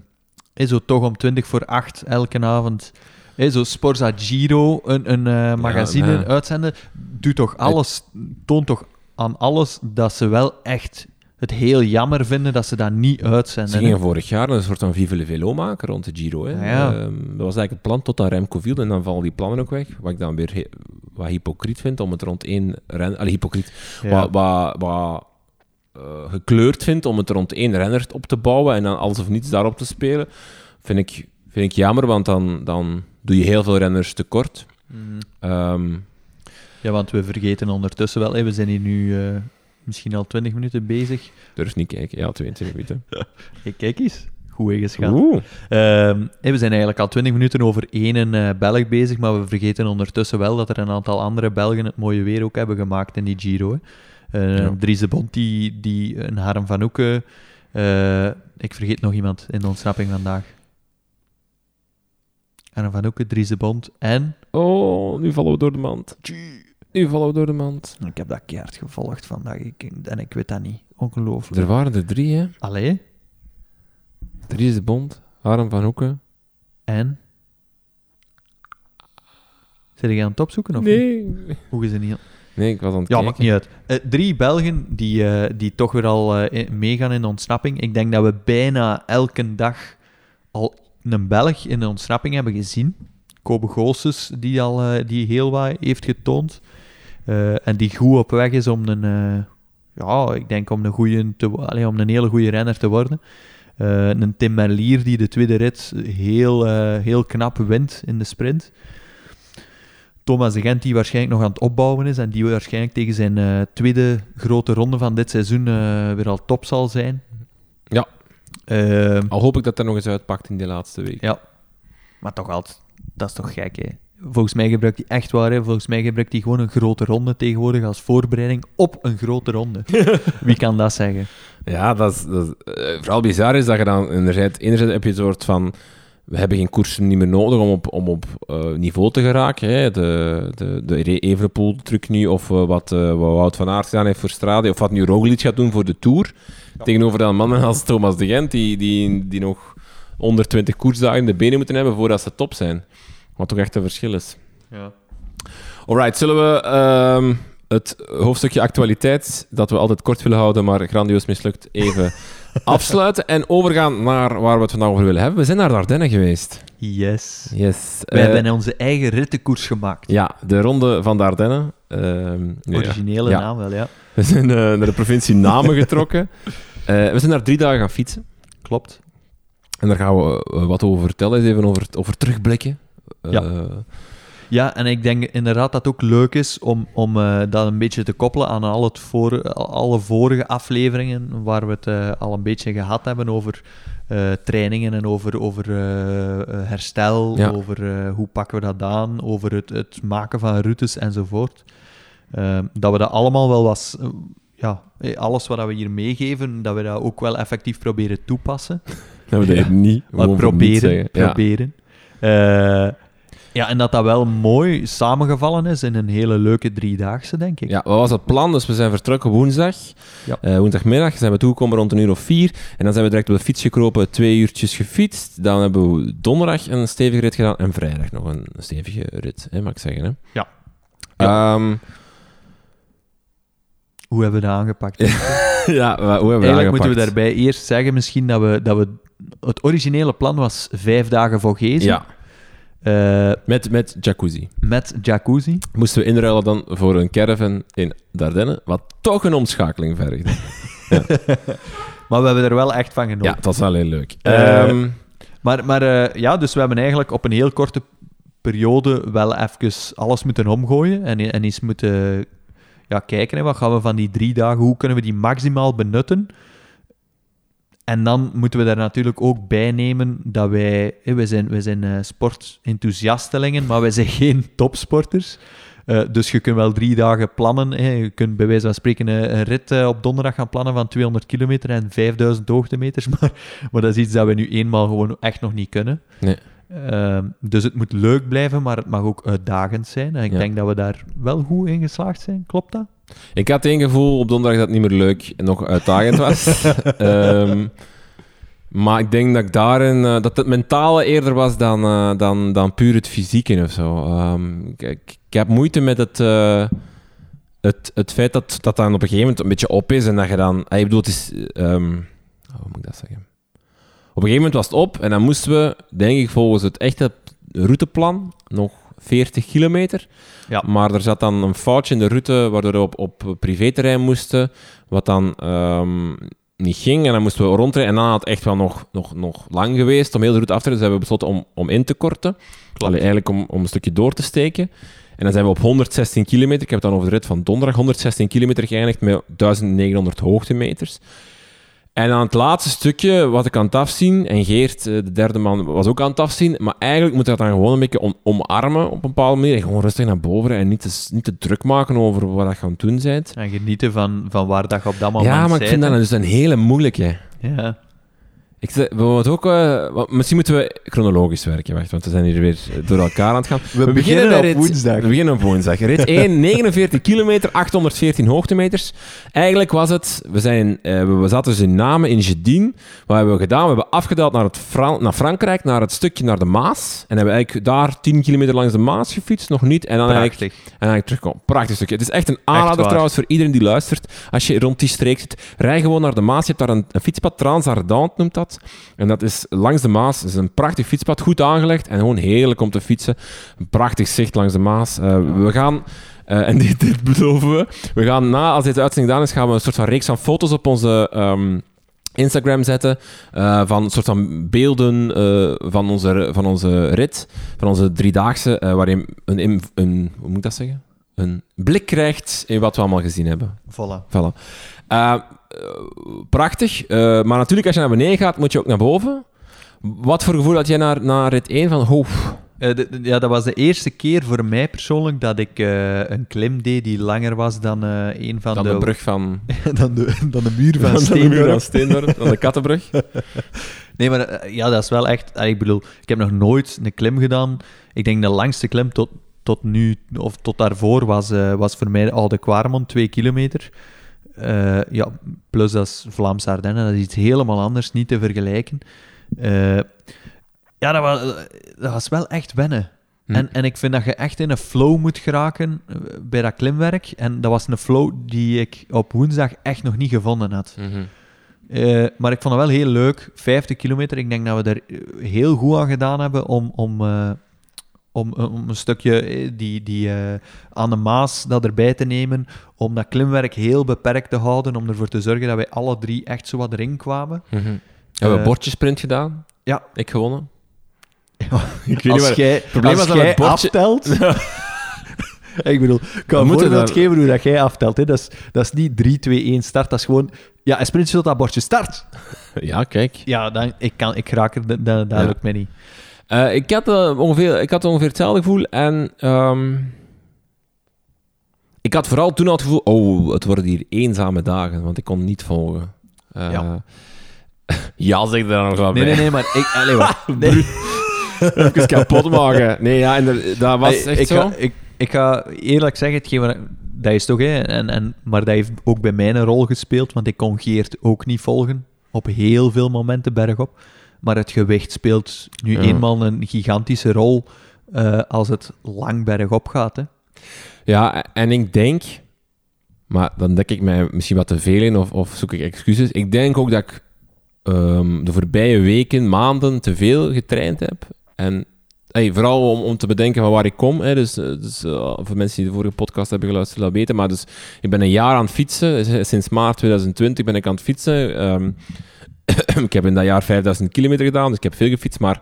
eh, zo toch om 20 voor 8 elke avond. eh, zo Sporza Giro, een, een eh, magazine
ja.
uitzenden, doet toch alles, toont toch aan alles dat ze wel echt het heel jammer vinden dat ze dat niet uitzenden.
Ze gingen vorig jaar een soort van Vive le Velo maken rond de Giro. Hè.
Ah, ja.
Ehm, dat was eigenlijk het plan tot aan Remco viel en dan vallen die plannen ook weg. Wat ik dan weer wat hypocriet vind om het rond één renner... Allee, hypocriet.
Ja.
Wat, wat, wat gekleurd vind om het rond één renner op te bouwen en dan alles of niets daarop te spelen, vind ik, vind ik jammer, want dan, dan doe je heel veel renners tekort. Ehm
Ja, want we vergeten ondertussen wel, we zijn hier nu eh, misschien al 20 minuten bezig.
durf niet kijken. Ja, 22 minuten.
Hey, kijk eens, goed ingeschat. Ehm, hè, we zijn eigenlijk al 20 minuten over één eh, Belg bezig, maar we vergeten ondertussen wel dat er een aantal andere Belgen het mooie weer ook hebben gemaakt in die Giro. Hè. Eh,
Ja.
Dries de Bond, die, die een Harm van Hoeken. eh, ik vergeet nog iemand in de ontsnapping vandaag. Harm van Hoeken, Dries de Bond en...
Oh, nu vallen we door de mand. Nu vallen we door de mand.
Ik heb dat keihard gevolgd vandaag ik, en ik weet dat niet. Ongelooflijk.
Er waren er drie, hè.
Allee?
Drie is de Bond, Harm van Hoeken.
En? Zijn je aan het opzoeken of niet?
Nee.
Hoe is het niet?
Nee, ik was aan het
Ja,
kijken.
maakt niet uit. Eh, drie Belgen die, eh, die toch weer al eh, meegaan in de ontsnapping. Ik denk dat we bijna elke dag al een Belg in de ontsnapping hebben gezien. Kobe Goossens, die al die heel wat heeft getoond. En die goed op weg is om een, ja, ik denk om een, goeie te, allee, om een hele goede renner te worden. Een Tim Merlier die de tweede rit heel, heel knap wint in de sprint. Thomas de Gent die waarschijnlijk nog aan het opbouwen is en die waarschijnlijk tegen zijn eh, tweede grote ronde van dit seizoen eh, weer al top zal zijn.
Ja.
Ehm,
Al hoop ik dat er nog eens uitpakt in die laatste week.
ja. Maar toch altijd, dat is toch gek, hè? Volgens mij gebruikt hij echt waar, hè? Volgens mij gebruikt hij gewoon een grote ronde tegenwoordig als voorbereiding op een grote ronde. Wie kan dat zeggen?
Ja, dat is, dat is, eh, vooral bizar is dat je dan enerzijds, enerzijds heb je een soort van we hebben geen koersen niet meer nodig om op, om op eh, niveau te geraken. Hè. De, de, de Evenepoel-truc nu, of eh, wat, eh, wat Wout van Aert gedaan heeft voor Strade, of wat nu Roglic gaat doen voor de Tour. Tegenover dan mannen als Thomas de Gent, die, die, die nog 120 koersdagen in de benen moeten hebben voordat ze top zijn. Wat toch echt een verschil is.
Ja.
Alright, zullen we ehm, het hoofdstukje actualiteit, dat we altijd kort willen houden, maar grandioos mislukt, even afsluiten en overgaan naar waar we het vandaag over willen hebben. We zijn naar de Ardennen geweest.
Yes.
Yes.
We
Eh,
hebben onze eigen rittenkoers gemaakt.
Ja, de ronde van de Ardennen. Ehm.
Originele
Ja.
naam wel, ja.
We zijn eh, naar de provincie Namen getrokken. Eh, we zijn daar drie dagen gaan fietsen.
Klopt.
En daar gaan we wat over vertellen, even over, over terugblikken.
Ja. Ja, en ik denk inderdaad dat het ook leuk is om, om eh, dat een beetje te koppelen aan al het voor, alle vorige afleveringen waar we het eh, al een beetje gehad hebben over eh, trainingen en over, over herstel,
Ja.
over hoe pakken we dat aan, over het, het maken van routes enzovoort. Eh, dat we dat allemaal wel was, ja, alles wat we hier meegeven, dat we dat ook wel effectief proberen toepassen.
dat we dat
Ja.
niet
Maar
niet
proberen.
Ja.
proberen. Ja, en dat dat wel mooi samengevallen is in een hele leuke driedaagse, denk ik.
Ja, wat was het plan? Dus we zijn vertrokken woensdag.
Ja.
Eh, woensdagmiddag zijn we toegekomen rond een uur of vier. En dan zijn we direct op de fiets gekropen, twee uurtjes gefietst. Dan hebben we donderdag een stevige rit gedaan en vrijdag nog een stevige rit, hè, mag ik zeggen. Hè?
Ja.
Ehm,
Hoe hebben we dat aangepakt?
ja, hoe hebben we dat
Eigenlijk
aangepakt?
moeten we daarbij eerst zeggen misschien dat we, dat we... Het originele plan was vijf dagen voor Gezen.
Ja,
eh,
met, met jacuzzi.
met jacuzzi.
Moesten we inruilen dan voor een caravan in Dardenne, wat toch een omschakeling vergde.
Maar we hebben er wel echt van genoten.
Ja, dat was wel heel leuk.
Eh,
Ehm,
Maar, maar eh, ja, dus we hebben eigenlijk op een heel korte periode wel even alles moeten omgooien en, en eens moeten ja, kijken, hè, wat gaan we van die drie dagen, hoe kunnen we die maximaal benutten? En dan moeten we daar natuurlijk ook bij nemen dat wij, wij zijn, wij zijn eh, sportenthousiastelingen, maar wij zijn geen topsporters. Eh, dus je kunt wel drie dagen plannen. Hè. Je kunt bij wijze van spreken een, een rit eh, op donderdag gaan plannen van 200 kilometer en 5000 hoogtemeters. Maar, maar dat is iets dat we nu eenmaal gewoon echt nog niet kunnen.
Nee.
Ehm, dus het moet leuk blijven, maar het mag ook uitdagend zijn. En ik
Ja.
denk dat we daar wel goed in geslaagd zijn. Klopt dat?
Ik had één gevoel op donderdag dat het niet meer leuk en nog uitdagend was. Ehm, maar ik denk dat ik daarin... eh, dat het mentale eerder was dan, eh, dan, dan puur het fysieke of zo. Ehm, ik, ik, ik heb moeite met het... eh, het, het feit dat dat dan op een gegeven moment een beetje op is en dat je dan... ah, Ik bedoel, het is... ehm, hoe moet ik dat zeggen? Op een gegeven moment was het op en dan moesten we, denk ik, volgens het echte routeplan nog 40 kilometer.
Ja.
Maar er zat dan een foutje in de route waardoor we op, op privéterrein moesten, wat dan ehm, niet ging. En dan moesten we rondrijden. En dan had het echt wel nog, nog, nog lang geweest om heel de route af te rijden. Dus hebben we besloten om, om in te korten. Allee, eigenlijk om, om een stukje door te steken. En dan zijn we op 116 kilometer, ik heb het dan over de rit van donderdag, 116 kilometer geëindigd met 1900 hoogtemeters. En aan het laatste stukje was ik aan het afzien. En Geert, eh, de derde man, was ook aan het afzien. Maar eigenlijk moet je dat dan gewoon een beetje om- omarmen op een bepaalde manier. En gewoon rustig naar boven en niet te, niet te druk maken over wat je aan het doen bent.
En genieten van, van waar dat je op dat moment
Ja, maar ik
bent,
vind dat dus een hele moeilijke.
Ja.
Ik, zei- we moeten ook, eh, misschien moeten we chronologisch werken, wacht, want we zijn hier weer door elkaar aan het gaan.
We, beginnen, op
rit-
woensdag.
We beginnen op woensdag. Rit 1, 49 kilometer, 814 hoogtemeters. Eigenlijk was het, we, zijn, eh, we- zaten dus in Namen, in Gedien. Wat hebben we gedaan? We hebben afgedaald naar, het Fran- naar Frankrijk, naar het stukje naar de Maas. En hebben eigenlijk daar 10 kilometer langs de Maas gefietst, nog niet. En dan eigenlijk
Prachtig.
en eigenlijk terugkomen. Prachtig stukje. Het is echt een aanrader trouwens voor iedereen die luistert. Als je rond die streek zit, rij gewoon naar de Maas. Je hebt daar een, een fietspad, Transardant noemt dat. En dat is langs de Maas. Het is een prachtig fietspad, goed aangelegd en gewoon heerlijk om te fietsen. Een prachtig zicht langs de Maas. Eh, we gaan... eh, en dit, dit beloven we. We gaan na, als deze uitzending gedaan is, gaan we een soort van reeks van foto's op onze ehm, Instagram zetten. eh, van een soort van beelden van, onze, van onze rit, van onze driedaagse, waarin een, een, een, hoe moet ik dat zeggen? Een blik krijgt in wat we allemaal gezien hebben.
Volle.
Voilà. Prachtig. Eh, maar natuurlijk, als je naar beneden gaat, moet je ook naar boven. Wat voor gevoel had jij naar, naar rit 1 van, oh,
Eh, de- de- ja, dat was de eerste keer voor mij persoonlijk dat ik eh, een klim deed die langer was dan een van
dan
de...
de brug van,
dan, de, dan de muur van
van de muur
Steendorp.
van Steendorp, dan de Kattenbrug.
Nee, maar ja, dat is wel echt... Ik bedoel, ik heb nog nooit een klim gedaan. Ik denk de langste klim tot, tot nu, of tot daarvoor, was, was voor mij al de Quaremont, twee kilometer. Eh, ja, plus dat is Vlaamse Ardennen, dat is iets helemaal anders, niet te vergelijken. Eh, ja, dat was, dat was wel echt wennen.
Hm.
En, en ik vind dat je echt in een flow moet geraken eh, bij dat klimwerk. En dat was een flow die ik op woensdag echt nog niet gevonden had.
Mhm.
Maar ik vond het wel heel leuk. 50 kilometer. Ik denk dat we er heel goed aan gedaan hebben om, om, om, om een stukje eh, die, die, eh, aan de Maas dat erbij te nemen. Om dat klimwerk heel beperkt te houden. Om ervoor te zorgen dat wij alle drie echt zo wat erin kwamen.
Mhm. Hebben we een
Eh,
bordjesprint gedaan?
ja.
Ik gewonnen.
Ja,
Ik weet niet
als jij,
probleem
als
was dat
jij
het bordje-
aftelt... ik bedoel, ik kan
We
een
moeten
voorbeeld
daar-
geven hoe dat jij aftelt. Hè. Dat, is, dat is niet 3, 2, 1 start. Dat is gewoon... Ja, een sprintje tot dat bordje start.
Ja, kijk.
Ja, dan, ik, kan, ik raak er... Dat, dat, dat
Ja.
lukt mij niet.
Eh, ik, had, eh, ongeveer, ik had ongeveer hetzelfde gevoel. En ehm, ik had vooral toen al het gevoel... Oh, het worden hier eenzame dagen. Want ik kon niet volgen. Eh,
Ja.
ja, zeg dan nog wel
Nee,
bij.
nee, nee, maar ik... Allee, wacht. Nee.
Even kapot maken. Nee, ja, en er- dat was echt
ik
zo.
Ga, ik, ik ga eerlijk zeggen, hetgeen dat is toch, hè, en, en, maar dat heeft ook bij mij een rol gespeeld, want ik kon Geert ook niet volgen, op heel veel momenten bergop. Maar het gewicht speelt nu
Ja.
eenmaal een gigantische rol eh, als het lang bergop gaat. Hè.
Ja, en ik denk... Maar dan denk ik mij misschien wat te veel in of, of zoek ik excuses. Ik denk ook dat ik ehm, de voorbije weken, maanden te veel getraind heb. En hey, vooral om, om te bedenken van waar ik kom. Hè. Dus, eh, dus eh, voor mensen die de vorige podcast hebben geluisterd, dat weten. Maar dus, ik ben een jaar aan het fietsen. Sinds maart 2020 ben ik aan het fietsen. Ehm, ik heb in dat jaar 5000 kilometer gedaan, dus ik heb veel gefietst. Maar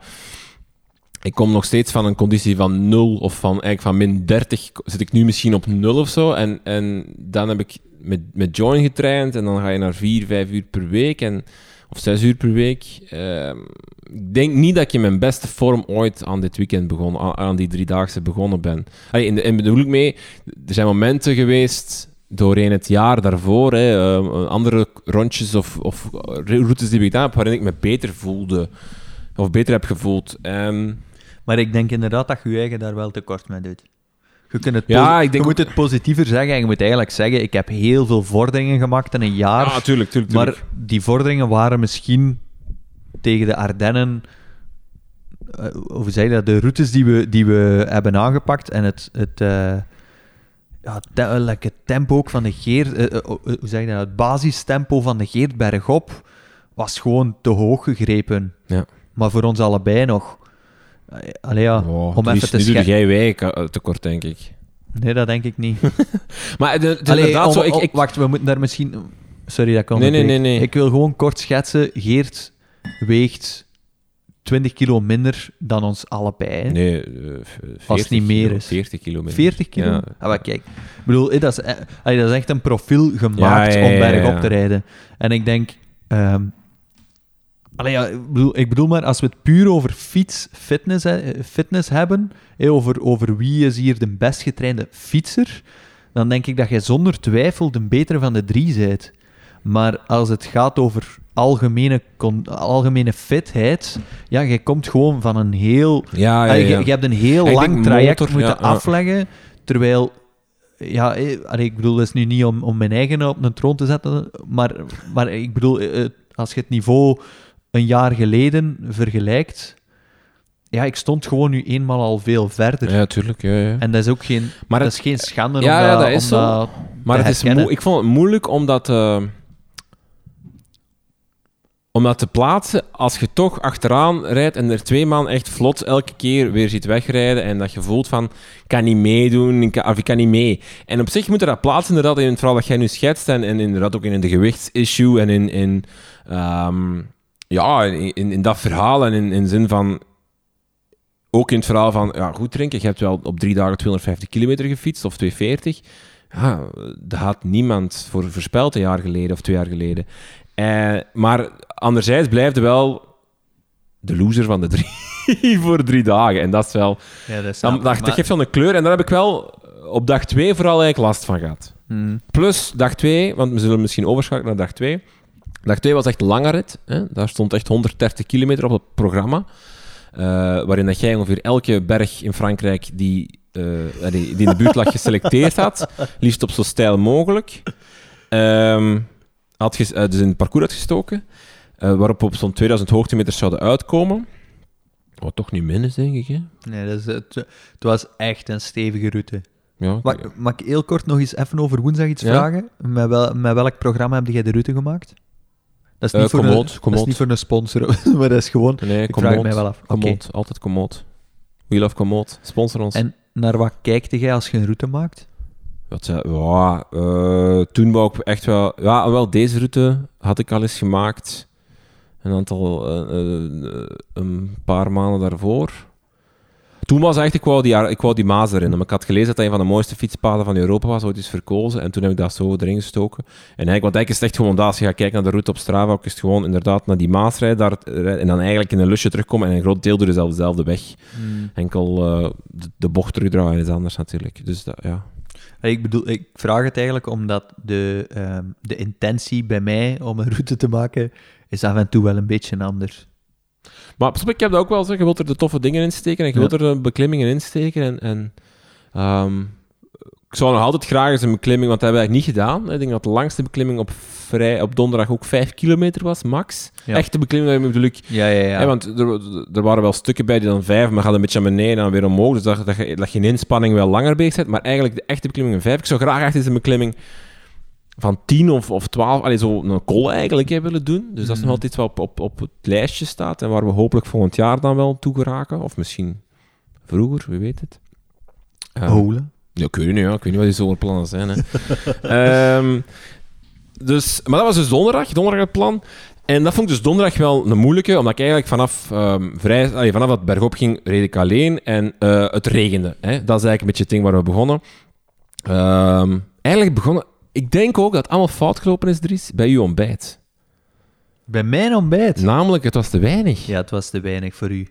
ik kom nog steeds van een conditie van 0 of van, eigenlijk van min 30. Zit ik nu misschien op 0 of zo. En, en dan heb ik met, met Join getraind. En dan ga je naar 4, 5 uur per week. En, of 6 uur per week. Ehm, ik denk niet dat ik mijn beste vorm ooit aan dit weekend begon, aan, aan die driedaagse begonnen ben. Allee, in de, en bedoel ik mee, er zijn momenten geweest doorheen het jaar daarvoor, hè, ehm, andere rondjes of, of routes die ik gedaan heb, waarin ik me beter voelde. Of beter heb gevoeld. Ehm,
Maar ik denk inderdaad dat je je eigen daar wel tekort mee doet. Je, kunt het
Ja, ik denk
je moet het positiever zeggen en je moet eigenlijk zeggen, ik heb heel veel vorderingen gemaakt in een jaar.
ja, tuurlijk, tuurlijk, tuurlijk.
Maar die vorderingen waren misschien tegen de Ardennen, eh, hoe zeg je dat, de routes die we, die we hebben aangepakt en het, het, eh, ja, te- like het tempo ook van de Geert, eh, eh, hoe zeg je dat, het basistempo van de Geert bergop was gewoon te hoog gegrepen.
Ja.
Maar voor ons allebei nog. Eh, Allee ja,
Oh,
om even te
nu doe jij wij eh, tekort, denk ik.
Nee, dat denk ik niet.
Maar de, het is
Allee,
inderdaad
om-
zo... Ik, ik,
Wacht, we moeten daar misschien... Sorry dat ik
Nee, nee, nee, nee.
Ik wil gewoon kort schetsen. Geert weegt 20 kilo minder dan ons allebei. hè.
nee, eh, v- 40
Als het niet meer
kilo,
is.
40 kilometer.
40 kilo?
Ja.
Ah, maar kijk. Ik bedoel, eh, dat is, eh, dat is echt een profiel gemaakt
Ja, ja, ja,
om bergop
ja.
te rijden. En ik denk... allee, ja, ik, bedoel, ik bedoel maar, als we het puur over fiets, fitness, eh, fitness hebben, eh, over, over wie is hier de best getrainde fietser, dan denk ik dat jij zonder twijfel de betere van de drie bent. Maar als het gaat over algemene, algemene fitheid, ja, jij komt gewoon van een heel
Ja, ja, ja.
Je, je hebt een heel
Ik
lang traject
motor,
moeten afleggen, terwijl... Ja, eh, ik bedoel, dat is nu niet om, om mijn eigen op een troon te zetten, maar, maar ik bedoel, eh, als je het niveau een jaar geleden vergelijkt, ja, ik stond gewoon nu eenmaal al veel verder.
Ja, tuurlijk. Ja, ja.
En dat is ook geen,
Maar
dat is geen schande
Ja,
om,
ja,
dat,
dat is
om
zo.
dat
Maar het is
herkennen.
ik vond het moeilijk om dat, eh, om dat te plaatsen als je toch achteraan rijdt en er twee man echt vlot elke keer weer ziet wegrijden en dat je voelt van, ik kan niet meedoen, kan, of ik kan niet mee. En op zich moet je dat plaatsen inderdaad in het verhaal dat jij nu schetst en, en inderdaad ook in de gewichtsissue en in, in, ehm, ja, in, in, in dat verhaal en in, in zin van, ook in het verhaal van, ja, goed drinken, je hebt wel op drie dagen 250 kilometer gefietst of 240. Ja, dat had niemand voor voorspeld een jaar geleden of twee jaar geleden. Eh, maar anderzijds blijft wel de loser van de drie voor drie dagen. En dat is wel...
Ja, dat, is
Dan, dat, dat geeft wel een kleur. En daar heb ik wel op dag twee vooral eigenlijk last van gehad.
Hmm.
Plus dag 2, want we zullen misschien overschakelen naar dag 2. Dag 2 was echt een lange rit. Hè? Daar stond echt 130 kilometer op het programma. eh, waarin dat jij ongeveer elke berg in Frankrijk die, eh, die, die in de buurt lag geselecteerd had. Liefst op zo stijl mogelijk. Ehm, had eh, dus in het parcours uitgestoken. Eh, waarop op zo'n 2000 hoogtemeters zouden uitkomen. Wat toch niet min is, denk ik. Hè?
Nee, dat is, het, het was echt een stevige route.
Ja,
Mag, mag ik heel kort nog eens even over woensdag iets
Ja?
vragen? Met, wel, met welk programma heb jij de route gemaakt? Dat is
Eh,
niet, voor,
Komoot,
een, dat is niet voor een sponsor, maar dat is gewoon...
Nee,
Ik vraag mij wel af.
Komoot, altijd Komoot. We love Komoot. Sponsor ons.
En naar wat kijkte jij als je een route maakt?
Wat, eh, toen wou ik echt wel... Ja, wel, deze route had ik al eens gemaakt. Een aantal... eh, eh, een paar maanden daarvoor. Toen was echt, ik wou die, ik wou die Maas erin. Maar ik had gelezen dat dat een van de mooiste fietspaden van Europa was, ooit is verkozen. En toen heb ik dat zo erin gestoken. En eigenlijk, want eigenlijk is het echt gewoon dat, als je gaat kijken naar de route op Strava, ook is het gewoon inderdaad naar die Maas rijden, daar, rijden en dan eigenlijk in een lusje terugkomen en een groot deel door dezelfde dezelfde weg. Enkel eh, de, de bocht terugdraaien is anders natuurlijk. Dus dat, ja.
Ik bedoel, ik vraag het eigenlijk omdat de, ehm, de intentie bij mij om een route te maken is af en toe wel een beetje anders.
Maar pas op, ik heb dat ook wel gezegd. Je wilt er de toffe dingen in steken en je wilt er de beklimmingen in steken. En, en ehm, ik zou nog altijd graag eens een beklimming, want dat hebben we eigenlijk niet gedaan. Ik denk dat de langste beklimming op, vrij, op donderdag ook 5 kilometer was, max.
Ja.
Echte beklimming bedoel ik.
Ja, ja, ja.
hè, want er, er waren wel stukken bij die dan 5, maar gaat een beetje naar beneden en dan weer omhoog. Dus dat, dat, je, dat je in inspanning wel langer bezig bent. Maar eigenlijk de echte beklimming een 5. Ik zou graag echt eens een beklimming van 10 of, of 12, allee, zo een col eigenlijk hè, willen doen. Dus dat is nog
Mhm.
altijd iets wat op, op, op het lijstje staat en waar we hopelijk volgend jaar dan wel toe geraken. Of misschien vroeger, wie weet het. Ehm,
Holen.
Ja, ik weet niet, ja. ik weet niet wat die zomerplannen zijn. Hè. Ehm, dus, maar dat was dus donderdag, donderdag het plan. En dat vond ik dus donderdag wel een moeilijke, omdat ik eigenlijk vanaf, ehm, vrij, allee, vanaf dat bergop ging, reed ik alleen en eh, het regende. Hè. Dat is eigenlijk een beetje het ding waar we begonnen. Ehm, eigenlijk begonnen... Ik denk ook dat het allemaal fout gelopen is, Dries, bij uw ontbijt.
Bij mijn ontbijt?
Namelijk, het was te weinig.
Ja, het was te weinig voor u.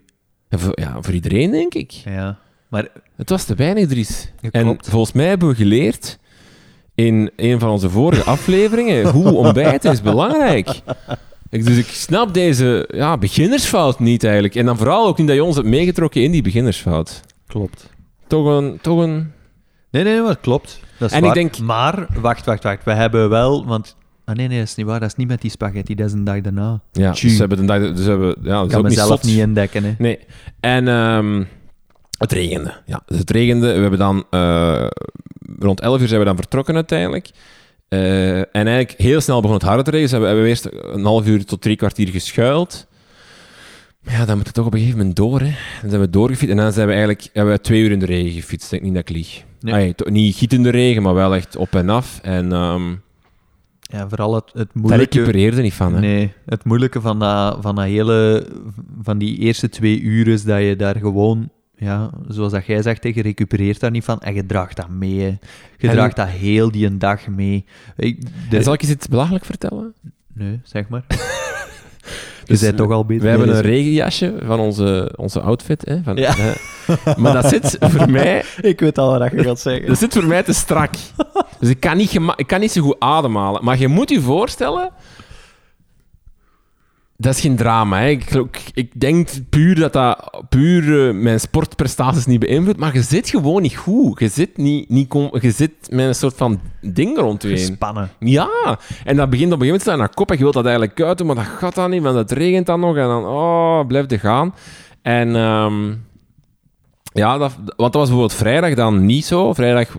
En voor, ja, voor iedereen, denk ik.
Ja. Maar
Het was te weinig, Dries.
Ja,
En
klopt.
volgens mij hebben we geleerd in een van onze vorige afleveringen hoe ontbijten is belangrijk. Ik, dus ik snap deze ja, beginnersfout niet eigenlijk. En dan vooral ook niet dat je ons hebt meegetrokken in die beginnersfout.
klopt.
Toch een... Toch een
Nee, nee, maar klopt. Dat is
En ik denk-
Maar, wacht, wacht, wacht. We hebben wel... Want... Ah, nee, nee, dat is niet waar. Dat is niet met die spaghetti. Dat is een dag daarna.
ja, dus we hebben de dag... Dus hebben, ja, dat is ook niet
mezelf niet indekken, hè.
Nee. En ehm, het regende. Ja, dus het regende. We hebben dan... eh, rond 11 uur zijn we dan vertrokken uiteindelijk. Eh, en eigenlijk heel snel begon het harder te regenen. Dus hebben we eerst een half uur tot drie kwartier geschuild. Maar ja, dan moet het toch op een gegeven moment door. Hè. Dan zijn we doorgefietst. En dan zijn we eigenlijk hebben we twee uur in de regen gefietst. Ik denk niet dat ik lieg.
Nee.
To- niet gietende regen, maar wel echt op en af. En ehm
Ja, vooral het, het
daar
moeilijke...
recupereerde niet van. Hè.
Nee, het moeilijke van, dat, van, dat hele, van die eerste twee uur is dat je daar gewoon, ja, zoals dat jij zegt, je recupereert daar niet van en je draagt dat mee. hè. Je
En-
draagt dat heel die een dag mee. Ik, de-
En zal ik eens iets belachelijk vertellen?
Nee, zeg maar.
Dus
je bent toch al beter.
We hebben een regenjasje van onze, onze outfit. Hè, van,
Ja.
hè. Maar dat zit voor mij
Ik weet al wat je gaat zeggen.
Dat zit voor mij te strak. Dus ik kan niet, ik kan niet zo goed ademhalen. Maar je moet je voorstellen... Dat is geen drama. Hè. Ik, ik, ik denk puur dat dat puur eh, mijn sportprestaties niet beïnvloedt. Maar je zit gewoon niet goed. Je zit, niet, niet je zit met een soort van ding rond je heen.
Gespannen.
Ja, en dat begint op een gegeven moment te staan naar kop en je wilt dat eigenlijk uit doen, maar dat gaat dan niet, want het regent dan nog en dan, oh, blijft het gaan. En ehm, ja, dat, want dat was bijvoorbeeld vrijdag dan niet zo. Vrijdag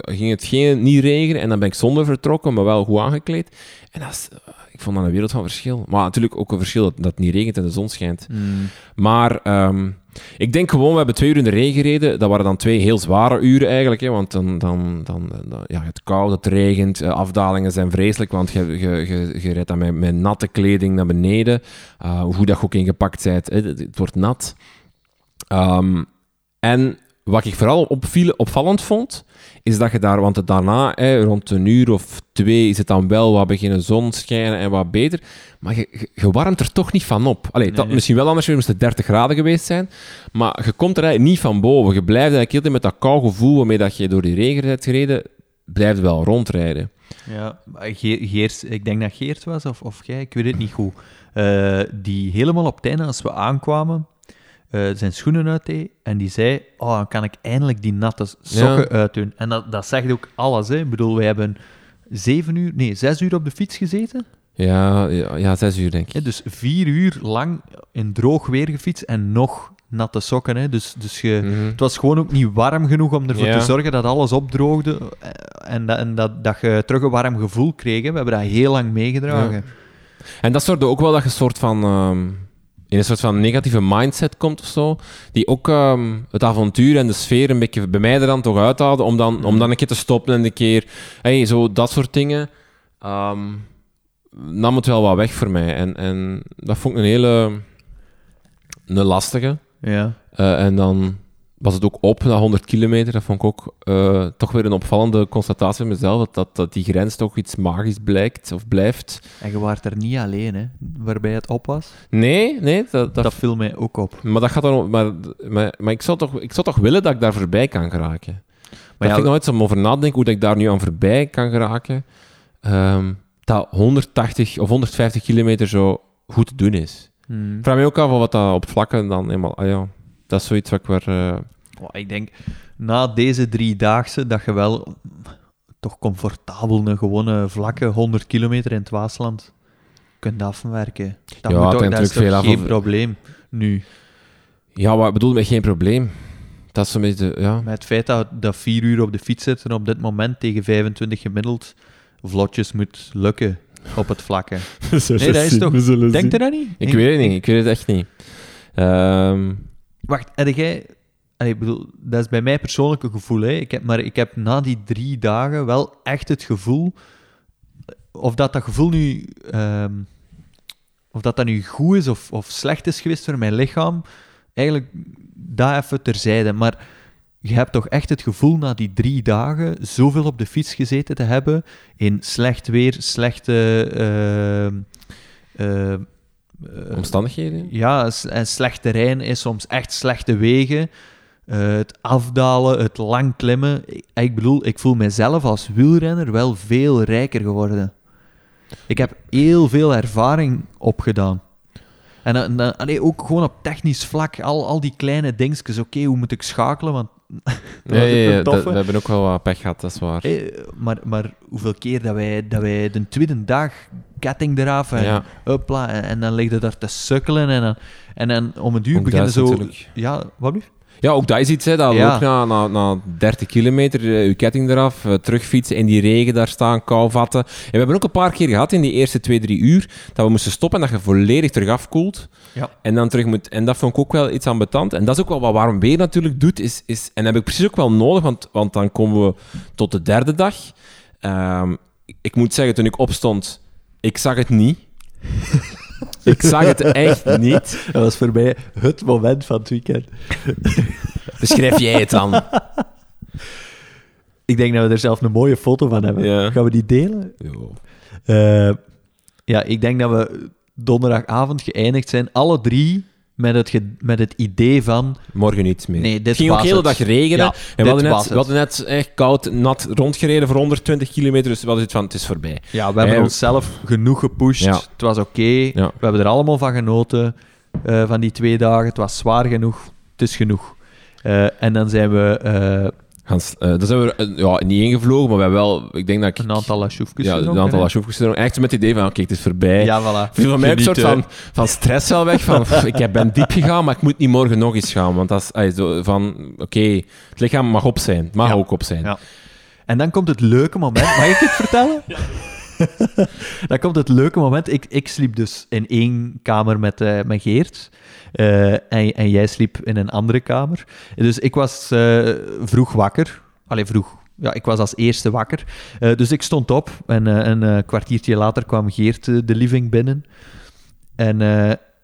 ging het geen, niet regenen en dan ben ik zonder vertrokken, maar wel goed aangekleed. En dat is, ik vond dat een wereld van verschil. Maar natuurlijk ook een verschil dat, dat het niet regent en de zon schijnt. Maar ehm, ik denk gewoon, we hebben twee uur in de regen gereden. Dat waren dan twee heel zware uren eigenlijk. Hè, want dan, dan, dan, ja, het koud, het regent, eh, afdalingen zijn vreselijk. Want je, je, je, rijdt dan met, natte kleding naar beneden. Uh, hoe dat je ook ingepakt bent, hè, het, het wordt nat. Ehm, en wat ik vooral opviel, opvallend vond, is dat je daar, want daarna, hè, rond een uur of twee, is het dan wel wat beginnen zon schijnen en wat beter. Maar je, je, je warmt er toch niet van op. Allee, dat
Nee.
misschien wel anders, moest het 30 graden geweest zijn. Maar je komt er eigenlijk niet van boven. Je blijft eigenlijk heel de met dat kou gevoel waarmee dat je door die regen bent gereden, blijft wel rondrijden.
Ja, Geert, ik denk dat Geert was, of, of jij, ik weet het niet goed. Eh, die helemaal op het einde, als we aankwamen, eh, zijn schoenen uitdeed en die zei, oh, dan kan ik eindelijk die natte sokken uitdoen. En dat, dat zegt ook alles, hè. Ik bedoel, we hebben zeven uur, nee, zes uur op de fiets gezeten.
Ja, ja, ja zes uur denk ik.
Hè, dus vier uur lang in droog weer gefietst en nog natte sokken. Hè. Dus, dus je,
Mhm.
het was gewoon ook niet warm genoeg om ervoor
Ja.
te zorgen dat alles opdroogde eh, en, dat, en dat, dat je terug een warm gevoel kreeg. hè. We hebben dat heel lang meegedragen.
En dat zorgde ook wel dat je een soort van... ehm, in een soort van negatieve mindset komt of zo. Die ook ehm, het avontuur en de sfeer een beetje bij mij er dan toch uithaalde. Om dan, om dan een keer te stoppen en een keer... Hey, zo dat soort dingen. ehm, nam het wel wat weg voor mij. En, en dat vond ik een hele... Een lastige.
Ja.
Eh, en dan was het ook op na 100 kilometer. Dat vond ik ook eh, toch weer een opvallende constatatie van mezelf. Dat, dat, dat die grens toch iets magisch blijkt of blijft.
En je waart er niet alleen, hè, waarbij het op was.
Nee, nee. Dat,
Dat,
dat,
viel mij ook op.
maar dat gaat dan, maar, maar, maar ik, zou toch, ik zou toch willen dat ik daar voorbij kan geraken. Maar
ja,
vind ik nooit zo om over nadenken hoe dat ik daar nu aan voorbij kan geraken. Ehm, dat 180 of 150 kilometer zo goed te doen is.
Hmm.
Ik vraag me ook af wat dat op vlakken dan eenmaal... Ah ja, dat is zoiets wat ik weer... eh,
Oh, ik denk, na deze driedaagse, dat je wel toch comfortabel een gewone vlakke 100 kilometer in het Waasland kunt afwerken. Dat,
Ja,
moet
hangt
dat is toch
veel
geen probleem nu.
Ja, wat bedoel met geen probleem? Dat is een beetje... Ja.
Met het feit dat, dat vier uur op de fiets zitten op dit moment tegen 25 gemiddeld vlotjes moet lukken op het vlakke. Nee, dat is toch... Denk je dat niet?
Ik weet het niet, ik weet het echt niet. Ehm,
Wacht, heb jij... Bedoel, dat is bij mij persoonlijk een gevoel. Hè. Ik heb, maar ik heb na die drie dagen wel echt het gevoel... Of dat dat gevoel nu... ehm, of dat dat nu goed is of, of slecht is geweest voor mijn lichaam, eigenlijk daar even terzijde. Maar je hebt toch echt het gevoel na die drie dagen zoveel op de fiets gezeten te hebben in slecht weer, slechte... ehm, eh, eh,
omstandigheden?
ja, en slecht terrein is soms echt slechte wegen. Eh, het afdalen, het lang klimmen. Ik, ik bedoel, ik voel mezelf als wielrenner wel veel rijker geworden. Ik heb heel veel ervaring opgedaan. En allee, ook gewoon op technisch vlak, al, al die kleine dingetjes. Oké, hoe moet ik schakelen? Want een
dat- we hebben ook wel wat pech gehad, dat is waar.
Eh, maar, maar hoeveel keer dat wij, dat wij de tweede dag ketting eraf en
Ja.
En, en dan lig je daar te sukkelen en dan, en dan om een duur
Ook
beginnen zo...
natuurlijk-
Ja, wat nu?
Ja, ook dat is iets, hè, dat
Ja.
ook na, na, na 30 kilometer eh, je ketting eraf, eh, terugfietsen, in die regen daar staan, kou vatten. En we hebben ook een paar keer gehad in die eerste twee, drie uur, dat we moesten stoppen en dat je volledig terug afkoelt.
Ja.
En dan terug moet... En dat vond ik ook wel iets ambetant. En dat is ook wel wat Warm Weer natuurlijk doet, is... is en dat heb ik precies ook wel nodig, want, want dan komen we tot de derde dag. Ehm, ik moet zeggen, toen ik opstond, ik zag het niet. ik zag het echt niet.
Dat was voor mij het moment van het weekend.
Beschrijf jij het dan?
Ik denk dat we er zelf een mooie foto van hebben.
Ja.
Gaan we die delen? Eh, ja, ik denk dat we donderdagavond geëindigd zijn, alle drie, met het, met het idee van...
Morgen niets meer.
Nee, dit
het ging ook de hele dag regenen.
Ja,
en
dit
we hadden, net,
het.
we hadden net echt koud, nat rondgereden voor 120 kilometer. Dus we hadden het van, het is voorbij.
Ja, we hebben onszelf genoeg gepusht.
Ja.
Het was oké.
Ja.
We hebben er allemaal van genoten, eh, van die twee dagen. Het was zwaar genoeg. Het is genoeg. Eh, en dan zijn we eh,
Gaan, eh, daar zijn we eh, ja, niet ingevlogen, maar we hebben wel... Ik denk dat ik...
een aantal lasjoefjes
Ja, een aantal lasjoefjes. Echt met het idee van, oké, het is voorbij.
Ja, voilà.
Viel van mij een soort van, van stress wel weg. Van, pff, ik heb- ben diep gegaan, maar ik moet niet morgen nog eens gaan. Want dat is ay, zo van, oké, het lichaam mag op zijn. Het mag
Ja.
ook op zijn.
Ja. En dan komt het leuke moment. Mag ik het vertellen? dan komt het leuke moment. Ik, ik sliep dus in één kamer met, eh met Geert. Eh, en, en jij sliep in een andere kamer. Dus ik was eh, vroeg wakker. Allee, vroeg. Ja, ik was als eerste wakker. Dus ik stond op en een kwartiertje later kwam Geert de living binnen. En,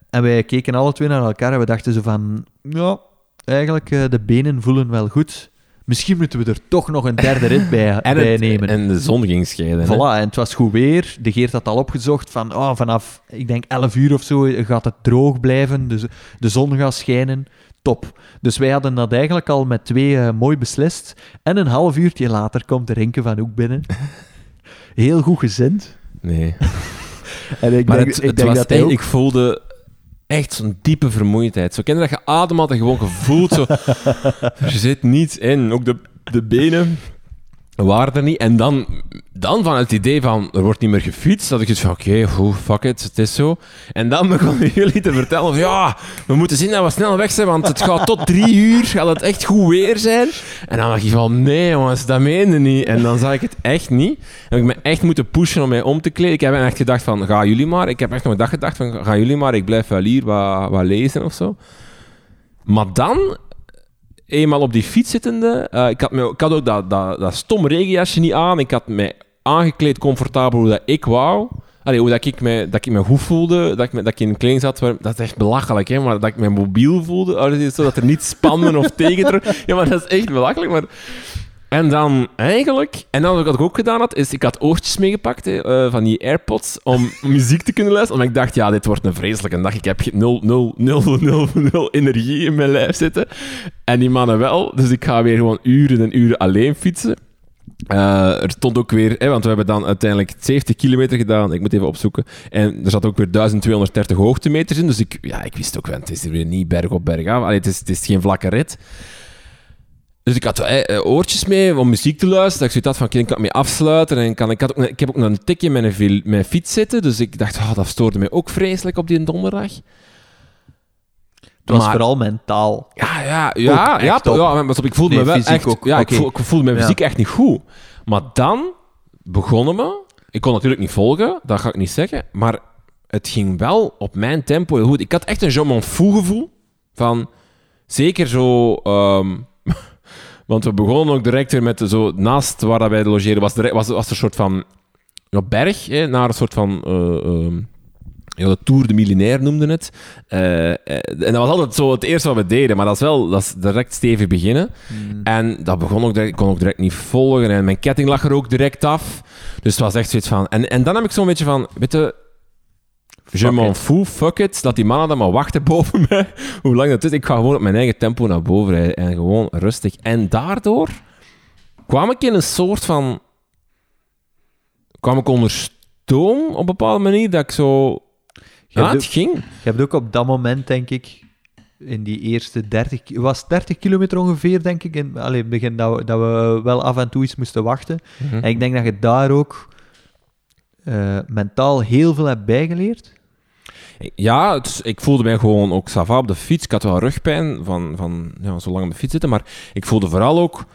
en wij keken alle twee naar elkaar en we dachten zo van... Ja, eigenlijk, de benen voelen wel goed. Misschien moeten we er toch nog een derde rit bij,
En,
bij
het-
nemen.
en de zon ging scheiden. hè.
Voilà, en het was goed weer. De Geert had al opgezocht van oh, vanaf, ik denk 11 uur of zo, gaat het droog blijven. Dus de zon gaat schijnen. Top. Dus wij hadden dat eigenlijk al met twee eh, mooi beslist. En een half uurtje later komt de Rinke van Hoek binnen. Heel goed gezind.
Nee.
En ik
Maar
denk,
het,
ik,
het
denk
was
dat hij
echt-
ook...
ik voelde echt zo'n diepe vermoeidheid. Zo ken je dat je adem had en gewoon gevoeld. Zo, er zit niets in. Ook de, de benen. Waren er niet. En dan, dan van het idee van, er wordt niet meer gefietst, dat ik iets van, oké, okay, fuck it, het is zo. En dan begonnen jullie te vertellen van, ja, we moeten zien dat we snel weg zijn, want het gaat tot drie uur, gaat het echt goed weer zijn. En dan dacht ik van, nee jongens, dat meende niet. En dan zag ik het echt niet. En ik me echt moeten pushen om mij om te kleden. Ik heb echt gedacht van, ga jullie maar. Ik heb echt nog een dag gedacht van, ga jullie maar, ik blijf wel hier wat, wat lezen of zo. Maar dan eenmaal op die fiets zittende, uh, ik, had me, ik had ook dat, dat, dat stom regenjasje niet aan. Ik had mij aangekleed comfortabel hoe dat ik wou. Allee, hoe dat ik, me, dat ik me goed voelde, dat ik, me, dat ik in kleding zat. Dat is echt belachelijk, hè? maar dat ik me mobiel voelde. Oh, dat er niet spannen of tegen. Ja, maar dat is echt belachelijk. Maar en dan eigenlijk, en dan wat ik ook gedaan had, is ik had oortjes meegepakt hè, uh, van die AirPods om muziek te kunnen luisteren. Omdat ik dacht, ja, dit wordt een vreselijke dag. Ik heb 0, 0, 0, 0, 0 energie in mijn lijf zitten. En die mannen wel. Dus ik ga weer gewoon uren en uren alleen fietsen. Uh, er stond ook weer, hè, want we hebben dan uiteindelijk 70 kilometer gedaan. Ik moet even opzoeken. En er zat ook weer 1230 hoogtemeters in. Dus ik, ja, ik wist ook wel, het is weer niet berg op berg af. Het, is, het is geen vlakke rit. Dus ik had eh, oortjes mee om muziek te luisteren. Dat ik zoiets had van, ik kan mee afsluiten. En kan, ik, had ook, ik heb ook nog een tikje met een, mijn fiets zitten. Dus ik dacht, oh, dat stoorde mij ook vreselijk op die donderdag.
Het was vooral mentaal.
Ja, ja, ja. ja, ja, maar ik voelde me wel echt... Ook. Ja, ik, voel, ik, voelde mijn fysiek echt niet goed. Maar dan begonnen me... Ik kon natuurlijk niet volgen, dat ga ik niet zeggen. Maar het ging wel op mijn tempo heel goed. Ik had echt een Jean Monfou gevoel. Van, zeker zo... Um, want we begonnen ook direct weer met zo naast waar wij logeren was, was, was er een soort van ja, berg hè, naar een soort van. Uh, ja, de Tour de Milinair noemde het. Uh, en dat was altijd zo het eerste wat we deden, maar dat is wel dat is direct stevig beginnen. Mm. En dat begon ook direct, ik kon ook direct niet volgen en mijn ketting lag er ook direct af. Dus het was echt zoiets van. En, en dan heb ik zo'n beetje van, weet je, Je m'en fous, fuck it. Dat die mannen dan maar wachten boven mij. Hoe lang dat is. Ik ga gewoon op mijn eigen tempo naar boven rijden. En gewoon rustig. En daardoor kwam ik in een soort van... kwam ik onder stoom op een bepaalde manier. Dat ik zo... Ja, het ging.
Je hebt ook op dat moment, denk ik... In die eerste 30... was 30 kilometer ongeveer, denk ik. In het begin dat we, dat we wel af en toe iets moesten wachten. Mhm. En ik denk dat je daar ook... Uh, mentaal heel veel hebt bijgeleerd.
Ja, ik voelde mij gewoon ook sava op de fiets. Ik had wel rugpijn van, van ja, zo lang op de fiets zitten, maar ik voelde vooral ook...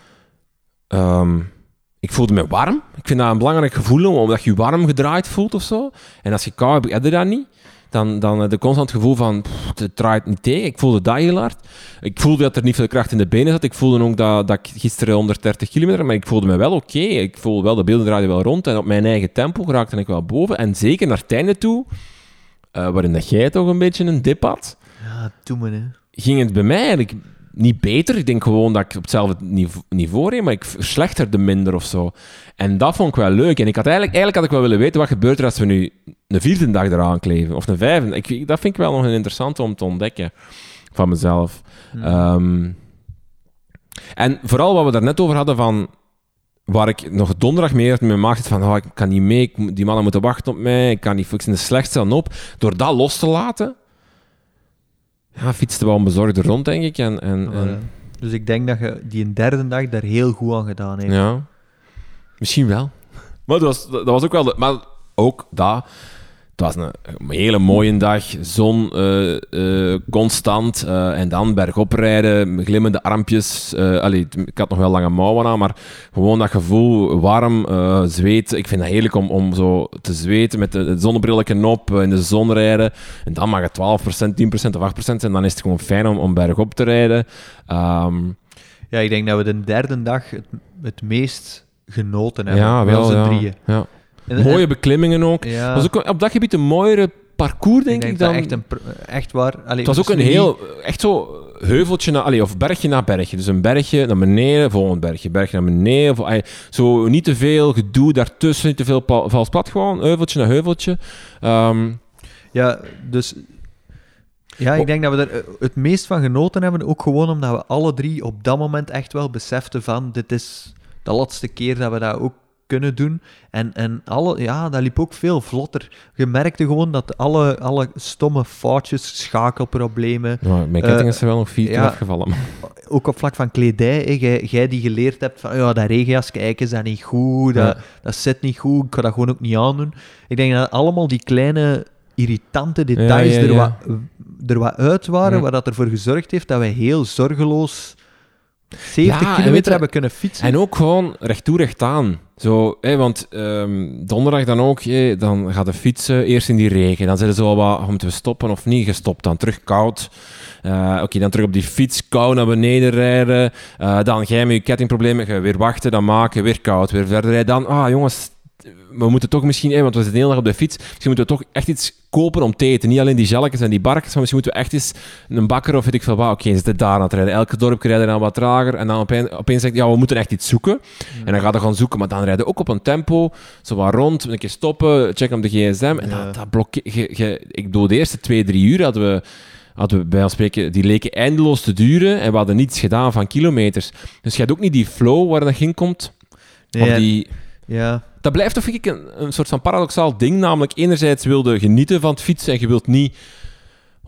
Um, ik voelde me warm. Ik vind dat een belangrijk gevoel, omdat je je warm gedraaid voelt of zo. En als je koud hebt, heb je dat niet. Dan, dan heb je constant het gevoel van, pff, het draait niet tegen. Ik voelde dat heel hard. Ik voelde dat er niet veel kracht in de benen zat. Ik voelde ook dat, dat ik gisteren 130 kilometer, maar ik voelde me wel oké. Ik voelde wel, de beelden draaiden wel rond. En op mijn eigen tempo raakte ik wel boven. En zeker naar het einde toe uh, waarin dat jij toch een beetje een dip had.
Ja, toen me, hè.
Ging het bij mij eigenlijk niet beter. Ik denk gewoon dat ik op hetzelfde niveau reed, maar ik verslechterde minder of zo. En dat vond ik wel leuk. En ik had eigenlijk, eigenlijk had ik wel willen weten wat gebeurt er als we nu een vierde dag eraan kleven. Of een vijfde. Ik, dat vind ik wel nog een interessant om te ontdekken van mezelf. Hmm. Ehm, en vooral wat we daar net over hadden van waar ik nog donderdag mee had met mijn maag van, oh, ik kan niet mee, die mannen moeten wachten op mij, ik kan niet fixen, de slechtste dan op. Door dat los te laten, ja, fietste wel onbezorgd rond, denk ik. En, en, en...
Dus ik denk dat je die een derde dag daar heel goed aan gedaan hebt.
Ja, misschien wel. Maar dat was, dat was ook wel... De, maar ook dat het was een, hele mooie dag, zon uh, constant uh, en dan bergop rijden, glimmende armpjes. allee, ik had nog wel lange mouwen aan, maar gewoon dat gevoel, warm, zweet. Ik vind het heerlijk om, om zo te zweten met de, de op, in de zon rijden. En dan mag het 12%, 10% of 8% zijn. Dan is het gewoon fijn om, om bergop te rijden. Um,
ja, ik denk dat we de derde dag het, het meest genoten hebben.
Ja, wel, ja, drieën. Ja. Mooie beklimmingen ook. Ja. was ook op dat gebied een mooiere parcours, denk ik, ik dan...
Echt, een, echt waar.
het was ook een heel... Echt zo heuveltje naar... Allee, of bergje naar bergje. Dus een bergje naar beneden, volgend bergje. Bergje naar beneden. Of, zo niet te veel gedoe daartussen, niet te veel vals plat. Gewoon heuveltje naar heuveltje. Ehm,
ja, dus... Ja, ik denk dat we er eh, het meest van genoten hebben. Ook gewoon omdat we alle drie op dat moment echt wel beseften van... Dit is de laatste keer dat we dat ook kunnen doen. En, en alle, ja, dat liep ook veel vlotter. Je merkte gewoon dat alle, alle stomme foutjes, schakelproblemen,
Ja, mijn
Eh,
ketting is er wel nog vier keer afgevallen.
ook op vlak van kledij, jij, die geleerd hebt van, ja, dat regenjas, kijk, is dat niet goed, dat,
Ja.
dat zit niet goed, ik ga dat gewoon ook niet aandoen. Ik denk dat allemaal die kleine irritante details Er, wat, er wat uit waren, waar dat ervoor gezorgd heeft dat wij heel zorgeloos 70
Ja, en weet
kilometer
je-
hebben kunnen fietsen.
En ook gewoon recht toe, recht aan. Zo, want ehm, donderdag dan ook, dan gaat de fietsen eerst in die regen. Dan zitten ze wel wat, moeten we stoppen of niet? Gestopt, dan terug koud. Eh, Oké, dan terug op die fiets, kou naar beneden rijden. Eh, dan jij met je kettingproblemen, je weer wachten, dan maken, weer koud, weer verder rijden. Dan, ah jongens, we moeten toch misschien, want we zitten de hele dag op de fiets, misschien moeten we toch echt iets kopen om te eten. Niet alleen die gelletjes en die barkjes, maar misschien moeten we echt eens een bakker of weet ik veel wat. Oké, ze zitten daar aan het rijden. Elke dorp rijden dan wat trager. En dan opeens, opeens zeg je, ja, we moeten echt iets zoeken. En dan gaat hij gaan zoeken, maar dan rijden ook op een tempo, zo wat rond, een keer stoppen, checken op de gsm. En
Ja.
dat, dat blokkeert... Ik bedoel, de eerste twee, drie uur hadden we, hadden we bij ons spreken, die leken eindeloos te duren en we hadden niets gedaan van kilometers. Dus je hebt ook niet die flow waar dat in komt.
Nee,
of die,
ja,
dat blijft toch, vind ik, een, een soort van paradoxaal ding. Namelijk, enerzijds wilde genieten van het fietsen en je wilt niet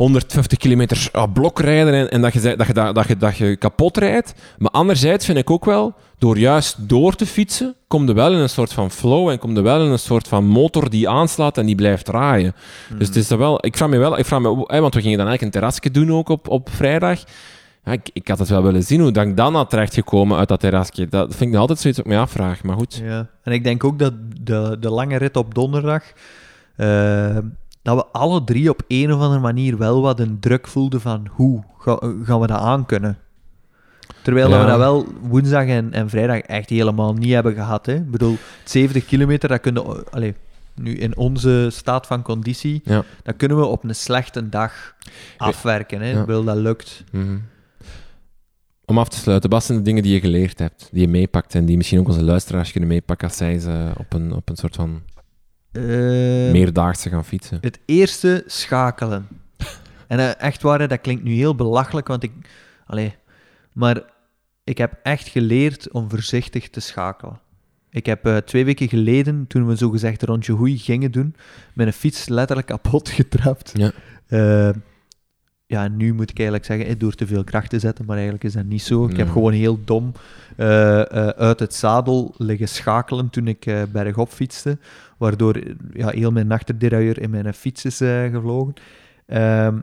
150 kilometer ah, blok rijden en, en dat, je, dat, je, dat, dat, je, dat je kapot rijdt. Maar anderzijds vind ik ook wel, door juist door te fietsen, kom je wel in een soort van flow en kom je wel in een soort van motor die aanslaat en die blijft draaien. Dus het is wel... Ik vraag me wel... Ik vraag me, hè, want we gingen dan eigenlijk een terrasje doen ook op, op vrijdag. Ja, ik, ik had het wel willen zien hoe dat ik dan had terechtgekomen uit dat terrasje. Dat vind ik nog altijd zoiets wat ik me afvraag, maar goed.
ja. En ik denk ook dat de, de lange rit op donderdag, eh, dat we alle drie op een of andere manier wel wat een druk voelden van hoe ga- gaan we dat aankunnen. Terwijl dat
Ja.
we dat wel woensdag en, en vrijdag echt helemaal niet hebben gehad. Hè. Ik bedoel, 70 kilometer, dat kunnen we... Allee, nu in onze staat van conditie,
Ja.
dat kunnen we op een slechte dag afwerken. Hè.
Ja.
Ik bedoel, dat lukt.
Mhm. Om af te sluiten, wat zijn de dingen die je geleerd hebt, die je meepakt en die misschien ook onze luisteraars kunnen meepakken als zij ze op een, op een soort van
Eh,
meerdaagse gaan fietsen?
Het eerste, schakelen. En eh, echt waar, dat klinkt nu heel belachelijk, want ik... Allee, maar ik heb echt geleerd om voorzichtig te schakelen. Ik heb eh, twee weken geleden, toen we zogezegd een rondje hoei gingen doen, mijn fiets letterlijk kapot getrapt.
Ja.
Ja, nu moet ik eigenlijk zeggen, eh, door te veel kracht te zetten, maar eigenlijk is dat niet zo. Ik heb gewoon heel dom eh, eh, uit het zadel liggen schakelen toen ik bergop fietste, waardoor ja, heel mijn achterderailleur in mijn fiets is gevlogen. Ehm,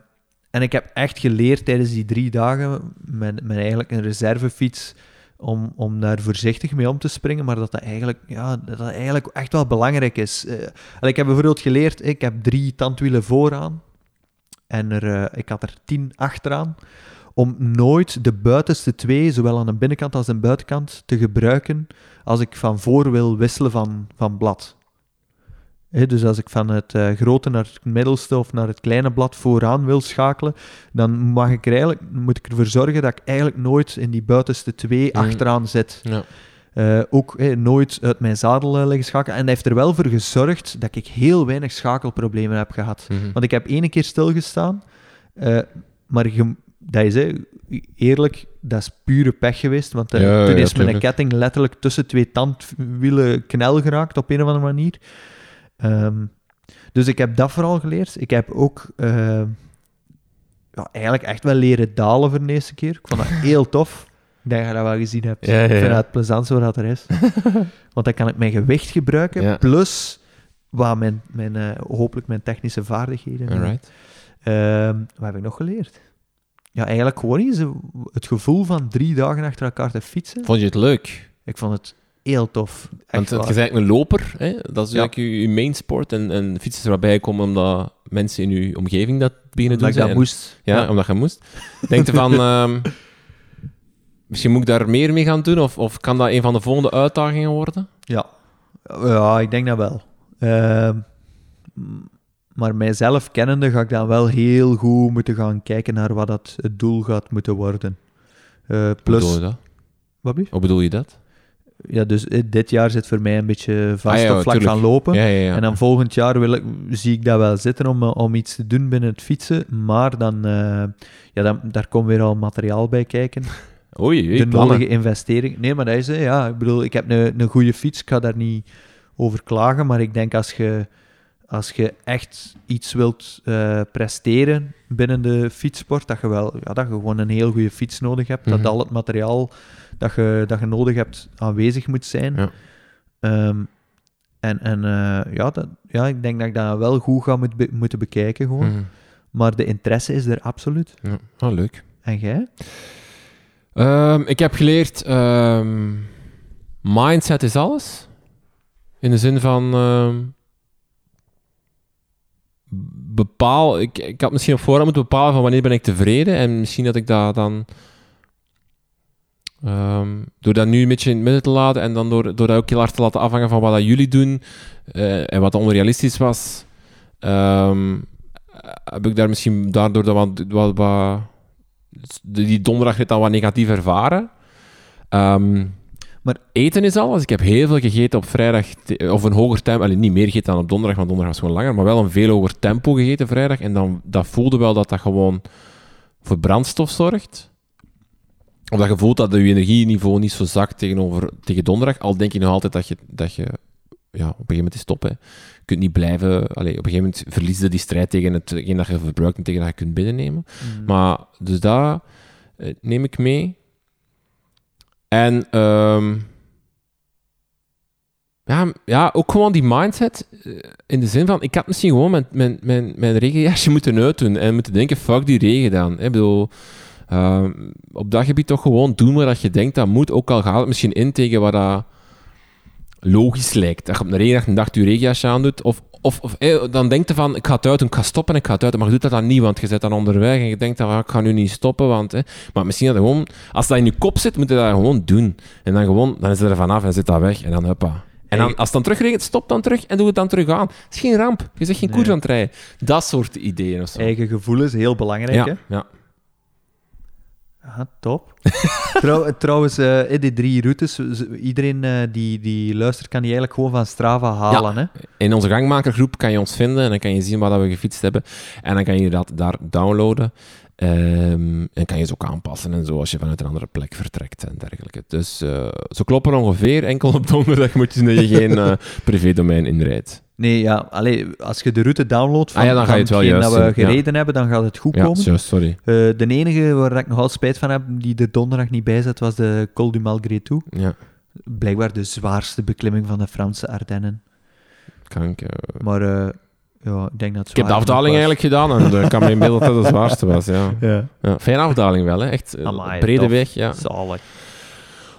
en ik heb echt geleerd tijdens die drie dagen met, met eigenlijk een reservefiets om, om daar voorzichtig mee om te springen, maar dat dat eigenlijk, ja, dat dat eigenlijk echt wel belangrijk is. Ik heb bijvoorbeeld geleerd, ik heb drie tandwielen vooraan en er, eh, ik had er tien achteraan, om nooit de buitenste twee, zowel aan de binnenkant als de buitenkant, te gebruiken als ik van voor wil wisselen van, van blad. Dus als ik van het eh, grote naar het middelste of naar het kleine blad vooraan wil schakelen, dan mag ik er eigenlijk, moet ik ervoor zorgen dat ik eigenlijk nooit in die buitenste twee
Mm.
achteraan zit.
Ja.
Eh, ook nooit uit mijn zadel eh, liggen schakelen. En dat heeft er wel voor gezorgd dat ik heel weinig schakelproblemen heb gehad.
Mhm.
Want ik heb ene keer stilgestaan, eh, maar je, dat is eerlijk, dat is pure pech geweest. Want
Ja,
toen
ja,
is mijn ketting letterlijk tussen twee tandwielen knel geraakt op een of andere manier. Ehm, dus ik heb dat vooral geleerd. Ik heb ook ja, eigenlijk echt wel leren dalen voor de eerste keer. Ik vond dat heel tof. Dat je dat wel gezien hebt.
Ja, ja,
Ik vind
ja.
dat het er is. Want dan kan ik mijn gewicht gebruiken, plus wat mijn, mijn, eh, hopelijk mijn technische vaardigheden.
Alright.
Ehm, wat heb ik nog geleerd? Ja, eigenlijk gewoon eens het gevoel van drie dagen achter elkaar te fietsen.
Vond je het leuk?
Ik vond het heel tof.
Want het is eigenlijk een loper, hè? dat is eigenlijk je, je main sport. En, en fietsen er waarbij komen omdat mensen in je omgeving dat beginnen
Omdat
doen
ik dat
zijn.
moest.
Ja, omdat je moest. Denk je van, ehm, misschien moet ik daar meer mee gaan doen? Of, of kan dat een van de volgende uitdagingen worden?
Ja. ja, ik denk dat wel. Ehm, maar mijzelf kennende ga ik dan wel heel goed moeten gaan kijken naar wat dat het doel gaat moeten worden. Eh,
Hoe bedoel
plus,
je dat?
wat?
Hoe bedoel je dat?
Ja, dus eh, dit jaar zit voor mij een beetje vast
Ah ja,
op vlak
tuurlijk.
van lopen.
Ja, ja, ja.
En dan volgend jaar wil ik, zie ik dat wel zitten om, eh, om iets te doen binnen het fietsen. Maar dan, ja, dan, daar komt weer al materiaal bij kijken.
Oei, oei,
de
plannen.
nodige investering. Nee, maar dat is het. Ja, ik bedoel, ik heb een, een goede fiets. Ik ga daar niet over klagen. Maar ik denk als je, als je echt iets wilt eh, presteren binnen de fietssport, dat je, wel, ja, dat je gewoon een heel goede fiets nodig hebt.
Mhm.
Dat al het materiaal dat je, dat je nodig hebt aanwezig moet zijn.
Ja.
Ehm, en en eh, ja, dat, ja, ik denk dat ik dat wel goed ga moet be- moeten bekijken gewoon.
Mhm.
Maar de interesse is er absoluut.
Ja. Ah, leuk.
En jij?
Ehm, ik heb geleerd, ehm, mindset is alles. In de zin van, ehm, bepaal, ik, ik had misschien op voorhand moeten bepalen van wanneer ben ik tevreden. En misschien dat ik dat dan, door dat nu een beetje in het midden te laten en dan door, door dat ook heel hard te laten afhangen van wat dat jullie doen eh, en wat onrealistisch was, heb ik daar misschien daardoor dan wat, wat, die donderdag net al wat negatief ervaren. Ehm,
Maar-
eten is alles. Ik heb heel veel gegeten op vrijdag, of een hoger tempo. Allee, niet meer gegeten dan op donderdag, want donderdag was gewoon langer, maar wel een veel hoger tempo gegeten vrijdag. En dan dat voelde wel dat dat gewoon voor brandstof zorgt. Of dat je voelt dat je energieniveau niet zo zakt tegenover, tegen donderdag. Al denk je nog altijd dat je, dat je ja, op een gegeven moment is stop. Hè. Je kunt niet blijven... Allee, op een gegeven moment verlies je die strijd tegen hetgeen dat je verbruikt en tegen dat je kunt binnennemen. Maar, dus dat eh, neem ik mee. En, ehm, ja, ja, ook gewoon die mindset, eh, in de zin van, ik had misschien gewoon mijn, mijn, mijn, mijn regenjasje moeten uitdoen en moeten denken, fuck die regen dan. Ik bedoel, ehm, op dat gebied toch gewoon doen wat je denkt dat moet, ook al gaat het misschien in tegen wat dat logisch lijkt. Dat je op een regendag een dag je regenjasje aandoet, of, of, of eh, dan denkt je van, ik ga het uit ik ga stoppen en ik ga het uit maar je doet dat dan niet, want je zit dan onderweg en je denkt dan, ah, ik ga nu niet stoppen, want... eh, maar misschien dat gewoon, als dat in je kop zit, moet je dat gewoon doen. En dan gewoon, dan is het er vanaf en zit dat weg en dan huppa. En dan, als het dan terugregent, stop dan terug en doe het dan terug aan. Het is geen ramp. Je zegt geen
Nee.
koers aan het rijden. Dat soort ideeën of zo.
Eigen gevoel is heel belangrijk, hè?
ja,
top. Trouw, trouwens, in die drie routes, iedereen eh, die, die luistert, kan die eigenlijk gewoon van Strava halen. Hè?
In onze gangmakergroep kan je ons vinden en dan kan je zien wat we gefietst hebben. En dan kan je dat daar downloaden. Ehm, en kan je ze ook aanpassen en zo als je vanuit een andere plek vertrekt en dergelijke. Dus eh zo kloppen ongeveer. Enkel op donderdag moet je dat je geen privédomein inrijdt.
Nee, ja, allee, als je de route downloadt van,
Ah ja, dan ga je het wel
van hetgeen
juist
dat we
ja.
gereden hebben, dan gaat het goed
Ja,
komen.
juist, sorry.
Eh, de enige waar ik nogal spijt van heb, die er donderdag niet bij zat, was de Col du Malgré Tout.
Ja,
Blijkbaar de zwaarste beklimming van de Franse Ardennen.
kan ik... eh,
Maar eh, ja, ik denk dat het
ik heb de afdaling eigenlijk gedaan en eh, ik kan me inbeelden dat dat de zwaarste was, ja.
Ja.
Fijne afdaling wel, hè. Echt
Amai,
brede
tof.
weg, ja.
zalig.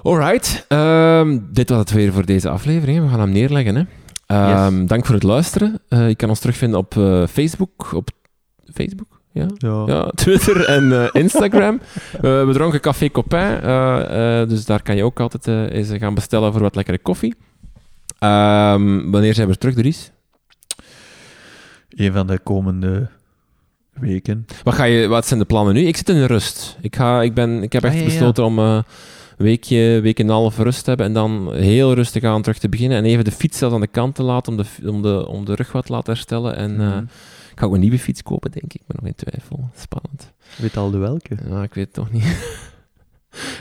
Alright, ehm, dit was het weer voor deze aflevering. We gaan hem neerleggen. Hè. Ehm, Dank voor het luisteren. Eh, je kan ons terugvinden op eh, Facebook. Op Facebook? Ja.
Ja.
ja, Twitter en eh, Instagram. Eh, we dronken Café Copain, eh, eh, dus daar kan je ook altijd eens gaan bestellen voor wat lekkere koffie. Ehm, wanneer zijn we terug, Dries?
Een van de komende weken.
Wat, ga je, wat zijn de plannen nu? Ik zit in de rust. Ik, ga, ik, ben, ik heb echt
Ah, ja, ja.
besloten om eh, weekje, week en een half rust hebben en dan heel rustig aan terug te beginnen. En even de fiets zelfs aan de kant te laten om de, om de, om de rug wat te laten herstellen. En eh,
Mhm.
ik ga ook een nieuwe fiets kopen, denk ik. Ik ben nog in twijfel. Spannend.
Weet al de welke?
Ja, ik weet het toch niet.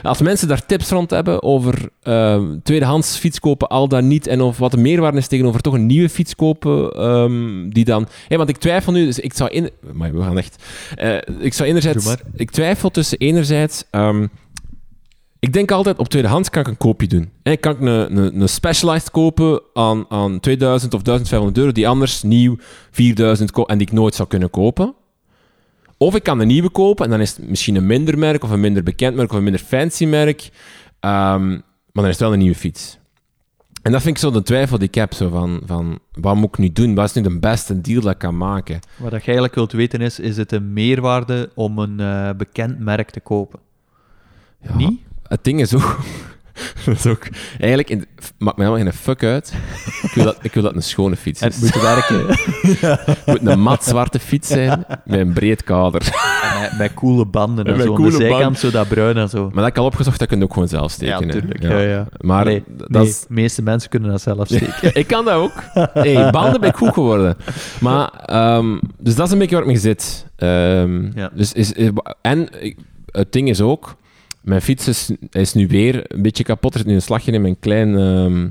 Als mensen daar tips rond hebben over ehm, tweedehands fiets kopen, al dan niet, en of wat de meerwaarde is tegenover toch een nieuwe fiets kopen, ehm, die dan... Hé, want ik twijfel nu, dus ik zou in... Maar we gaan echt... Eh, ik zou enerzijds...
Maar.
Ik twijfel tussen enerzijds... ehm, ik denk altijd, op tweedehands kan ik een koopje doen. En kan ik een, een, een Specialized kopen aan, aan 2000 of 1500 euro, die anders nieuw 4000 ko- en die ik nooit zou kunnen kopen. Of ik kan een nieuwe kopen en dan is het misschien een minder merk of een minder bekend merk of een minder fancy merk. Ehm, maar dan is het wel een nieuwe fiets. En dat vind ik zo de twijfel die ik heb. Zo van, van, wat moet ik nu doen? Wat is nu de beste deal dat ik kan maken?
Wat je eigenlijk wilt weten is, is het een meerwaarde om een eh, bekend merk te kopen?
Ja,
Niet?
Het ding is ook... dat is ook eigenlijk... In, maakt mij helemaal geen fuck uit. Ik wil dat, ik wil dat het een schone fiets is.
het moet werken.
Het moet een mat zwarte fiets zijn met een breed kader.
En met, met coole banden en zo. De zijkant zo dat bruin en zo.
Maar dat heb ik al opgezocht, dat kun je ook gewoon zelf steken.
Ja, natuurlijk. Ja, ja.
Maar dat
nee,
is...
de meeste mensen kunnen dat zelf steken.
ik kan dat ook. Hey, banden ben ik goed geworden. Maar, ehm, dus dat is een beetje waar ik mee zit. Ehm,
Ja.
dus is, is- en het ding is ook, Mijn fiets is, is nu weer een beetje kapot. Er zit nu een slagje in mijn klein, ehm,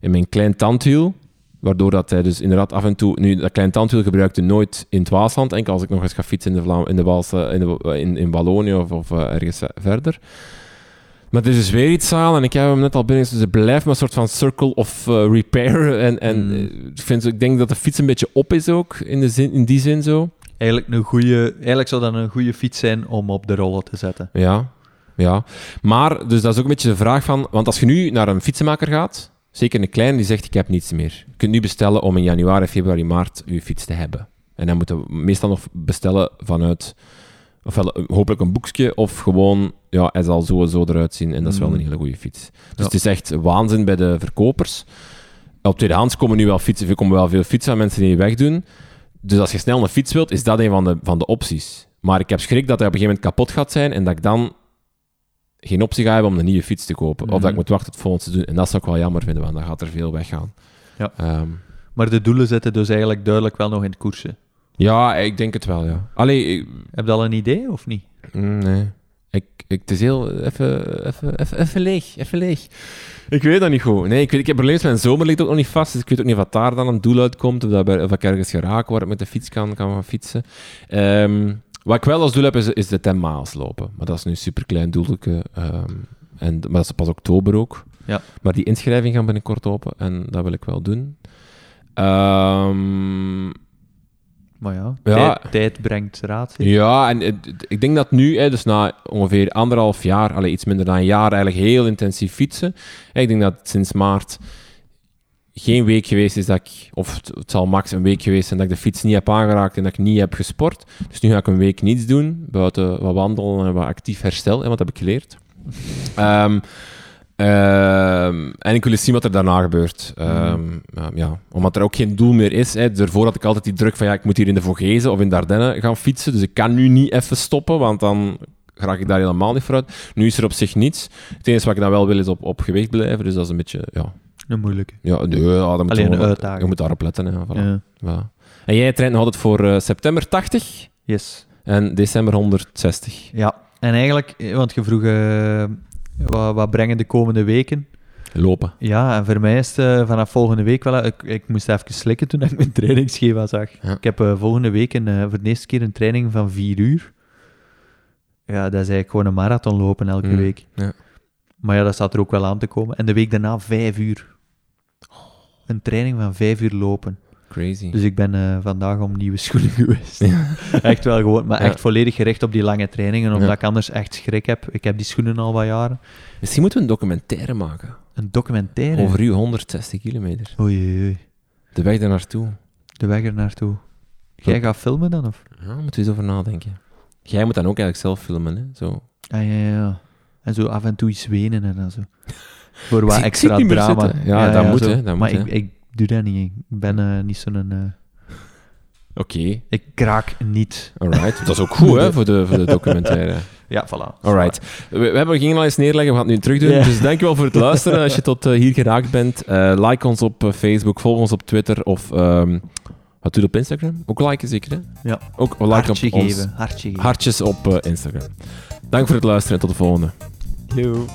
in mijn klein tandwiel. Waardoor dat hij dus inderdaad af en toe... Nu, dat klein tandwiel gebruikte nooit in het Waasland. Enkel als ik nog eens ga fietsen in, de Vlaam, in, de Waalse, in, de, in, in Wallonië of, of eh, ergens verder. Maar er is dus weer iets aan en ik heb hem net al binnen. Dus het blijft maar een soort van circle of eh, repair. En, en
Mm.
eh, ik, vind, ik denk dat de fiets een beetje op is ook, in, de zin, in die zin zo.
Eigenlijk, een goede, eigenlijk zou dat een goede fiets zijn om op de rollen te zetten.
Ja, ja. Maar, dus dat is ook een beetje de vraag van... Want als je nu naar een fietsenmaker gaat, zeker een kleine, die zegt ik heb niets meer. Je kunt nu bestellen om in januari, februari, maart je fiets te hebben. En dan moeten we meestal nog bestellen vanuit... Ofwel een- hopelijk een boekje, of gewoon... Ja, hij zal sowieso eruit zien en dat is wel
Mm.
een hele goede fiets. Dus
Ja.
het is echt waanzin bij de verkopers. Op tweedehands komen nu wel fietsen, er komen wel veel fietsen aan mensen die die wegdoen. Dus als je snel een fiets wilt, is dat een van de, van de opties. Maar ik heb schrik dat hij op een gegeven moment kapot gaat zijn en dat ik dan geen optie ga hebben om een nieuwe fiets te kopen. Of dat ik
Mhm.
moet wachten tot volgend seizoen. En dat zou ik wel jammer vinden, want dan gaat er veel weggaan.
Ja.
Ehm,
Maar de doelen zitten dus eigenlijk duidelijk wel nog in het koersen.
ja, ik denk het wel, ja. Allee, ik-
Heb je al een idee of niet?
mm, nee. Ik, ik, het is heel... Even, even, even, even leeg, even leeg. Ik weet dat niet goed. Nee, ik, weet, ik heb problemen. Mijn zomer ligt ook nog niet vast, dus ik weet ook niet wat daar dan een doel uitkomt. Of, dat, of ik ergens geraak waar ik met de fiets kan, kan gaan fietsen. Ehm, wat ik wel als doel heb, is, is de 10 miles lopen. Maar dat is nu een superklein doelke. ehm, en, maar dat is pas oktober ook.
Ja.
Maar die inschrijving gaat binnenkort open en dat wil ik wel doen. Ehm,
Maar ja,
Ja.
Tijd, tijd brengt raad.
ja, en ik denk dat nu, hè, dus na ongeveer anderhalf jaar, allee, iets minder dan een jaar, eigenlijk heel intensief fietsen. Ik denk dat sinds maart geen week geweest is dat ik, of het, zal max een week geweest zijn dat ik de fiets niet heb aangeraakt en dat ik niet heb gesport. Dus nu ga ik een week niets doen, buiten wat wandelen en wat actief herstel, hè, wat heb ik geleerd. Ehm, ehm, en ik wil eens zien wat er daarna gebeurt. Ehm, ja, omdat er ook geen doel meer is. Hè. Daarvoor had ik altijd die druk van ja, ik moet hier in de Vogezen of in de Ardennen gaan fietsen. Dus ik kan nu niet even stoppen, want dan raak ik daar helemaal niet vooruit. Nu is er op zich niets. Het enige wat ik dan wel wil is op, op gewicht blijven. Dus dat is een beetje, ja...
Een moeilijke.
ja, nee, ja dan moet
Alleen
je
een uitdaging.
Je moet daarop letten. Hè, voilà.
Ja.
Voilà. En jij traint nog altijd voor eh, september 80
Yes.
en december 160.
Ja, en eigenlijk, eh, want je vroeg eh, wat, wat brengen de komende weken.
Lopen.
Ja, en voor mij is het vanaf volgende week wel... Ik, ik moest even slikken toen ik mijn trainingsschema zag.
Ja.
Ik heb volgende week een, voor de eerste keer een training van vier uur. Ja, dat is eigenlijk gewoon een marathon lopen elke
Mm,
week.
ja.
Maar ja, dat staat er ook wel aan te komen. En de week daarna vijf uur. Een training van vijf uur lopen.
Crazy.
Dus ik ben eh, vandaag om nieuwe schoenen geweest. echt wel gewoon, maar
Ja.
echt volledig gericht op die lange trainingen, omdat
Ja.
ik anders echt schrik heb. Ik heb die schoenen al wat jaren.
Misschien moeten we een documentaire maken
Een documentaire.
over uw 160 kilometer.
Oei, oei, oei.
De weg daar naartoe.
De weg er naartoe. Jij gaat filmen dan, of?
Ja, daar moeten we eens over nadenken. Jij moet dan ook eigenlijk zelf filmen, hè? Zo.
Ah, ja, ja, ja. En zo af en toe iets wenen en dan zo. Voor wat
zie-
extra
zie
drama.
Ja, dat moet, hè, dat
maar
moet,
ik, ik doe dat niet. Ik ben eh, niet zo'n... eh,
Oké,
ik kraak niet.
alright. Dat is ook goed, hè, voor de, voor de documentaire.
Ja, voilà.
Alright. We, we hebben al eens neerleggen, we gaan het nu terug doen. Dus dankjewel voor het luisteren. Als je tot eh, hier geraakt bent, like ons op Facebook, volg ons op Twitter of ehm, wat doe je op Instagram? Ook liken zeker, hè?
Ja.
Ook like
Hartje
op ons
geven. Hartje geven.
hartjes op Instagram. Dank voor het luisteren en tot de volgende.
Yo.